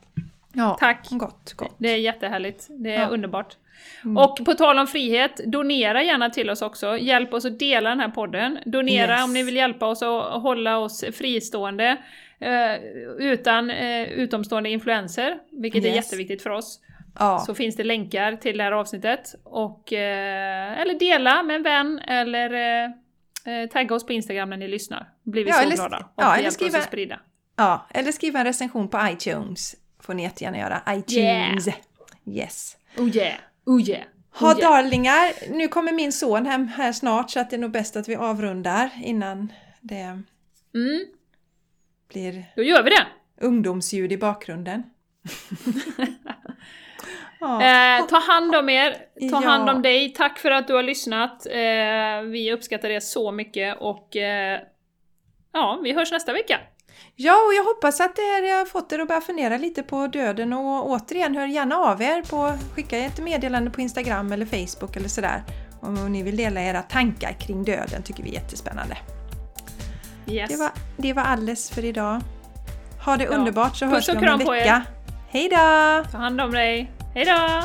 Ja, Tack. Gott, gott. Det är jättehärligt. Det är ja. underbart. Mm. Och på tal om frihet, donera gärna till oss också. Hjälp oss att dela den här podden. Donera yes. om ni vill hjälpa oss att hålla oss fristående. Eh, utan eh, utomstående influenser, vilket yes. är jätteviktigt för oss. Ja. Så finns det länkar till det här avsnittet. Och, eh, eller dela med en vän eller eh, eh, tagga oss på Instagram när ni lyssnar. blir vi ja, så eller, glada. Och ja, eller skriva, oss att sprida. Ja, eller skriva en recension på iTunes. Får ni jättegärna göra. iTunes. Yeah. Yes. Oh yeah. Oh yeah. Ha oh, yeah. darlingar, nu kommer min son hem här snart så att det är nog bäst att vi avrundar innan det... Mm. blir Då gör vi det! ungdomsljud i bakgrunden. ja. Eh, ta hand om er, ta Ja. hand om dig. Tack för att du har lyssnat. Eh, vi uppskattar det så mycket och eh, ja, vi hörs nästa vecka. Ja, och jag hoppas att det här har fått er att börja fundera lite på döden och återigen, hör gärna av er på skicka ett meddelande på Instagram eller Facebook eller sådär. Om ni vill dela era tankar kring döden tycker vi är jättespännande. Yes. Det var, det var alles för idag. Ha det Ja. underbart så Puss hörs och vi om en kram på er. vecka. Hej då! Ta hand om dig. Hejdå!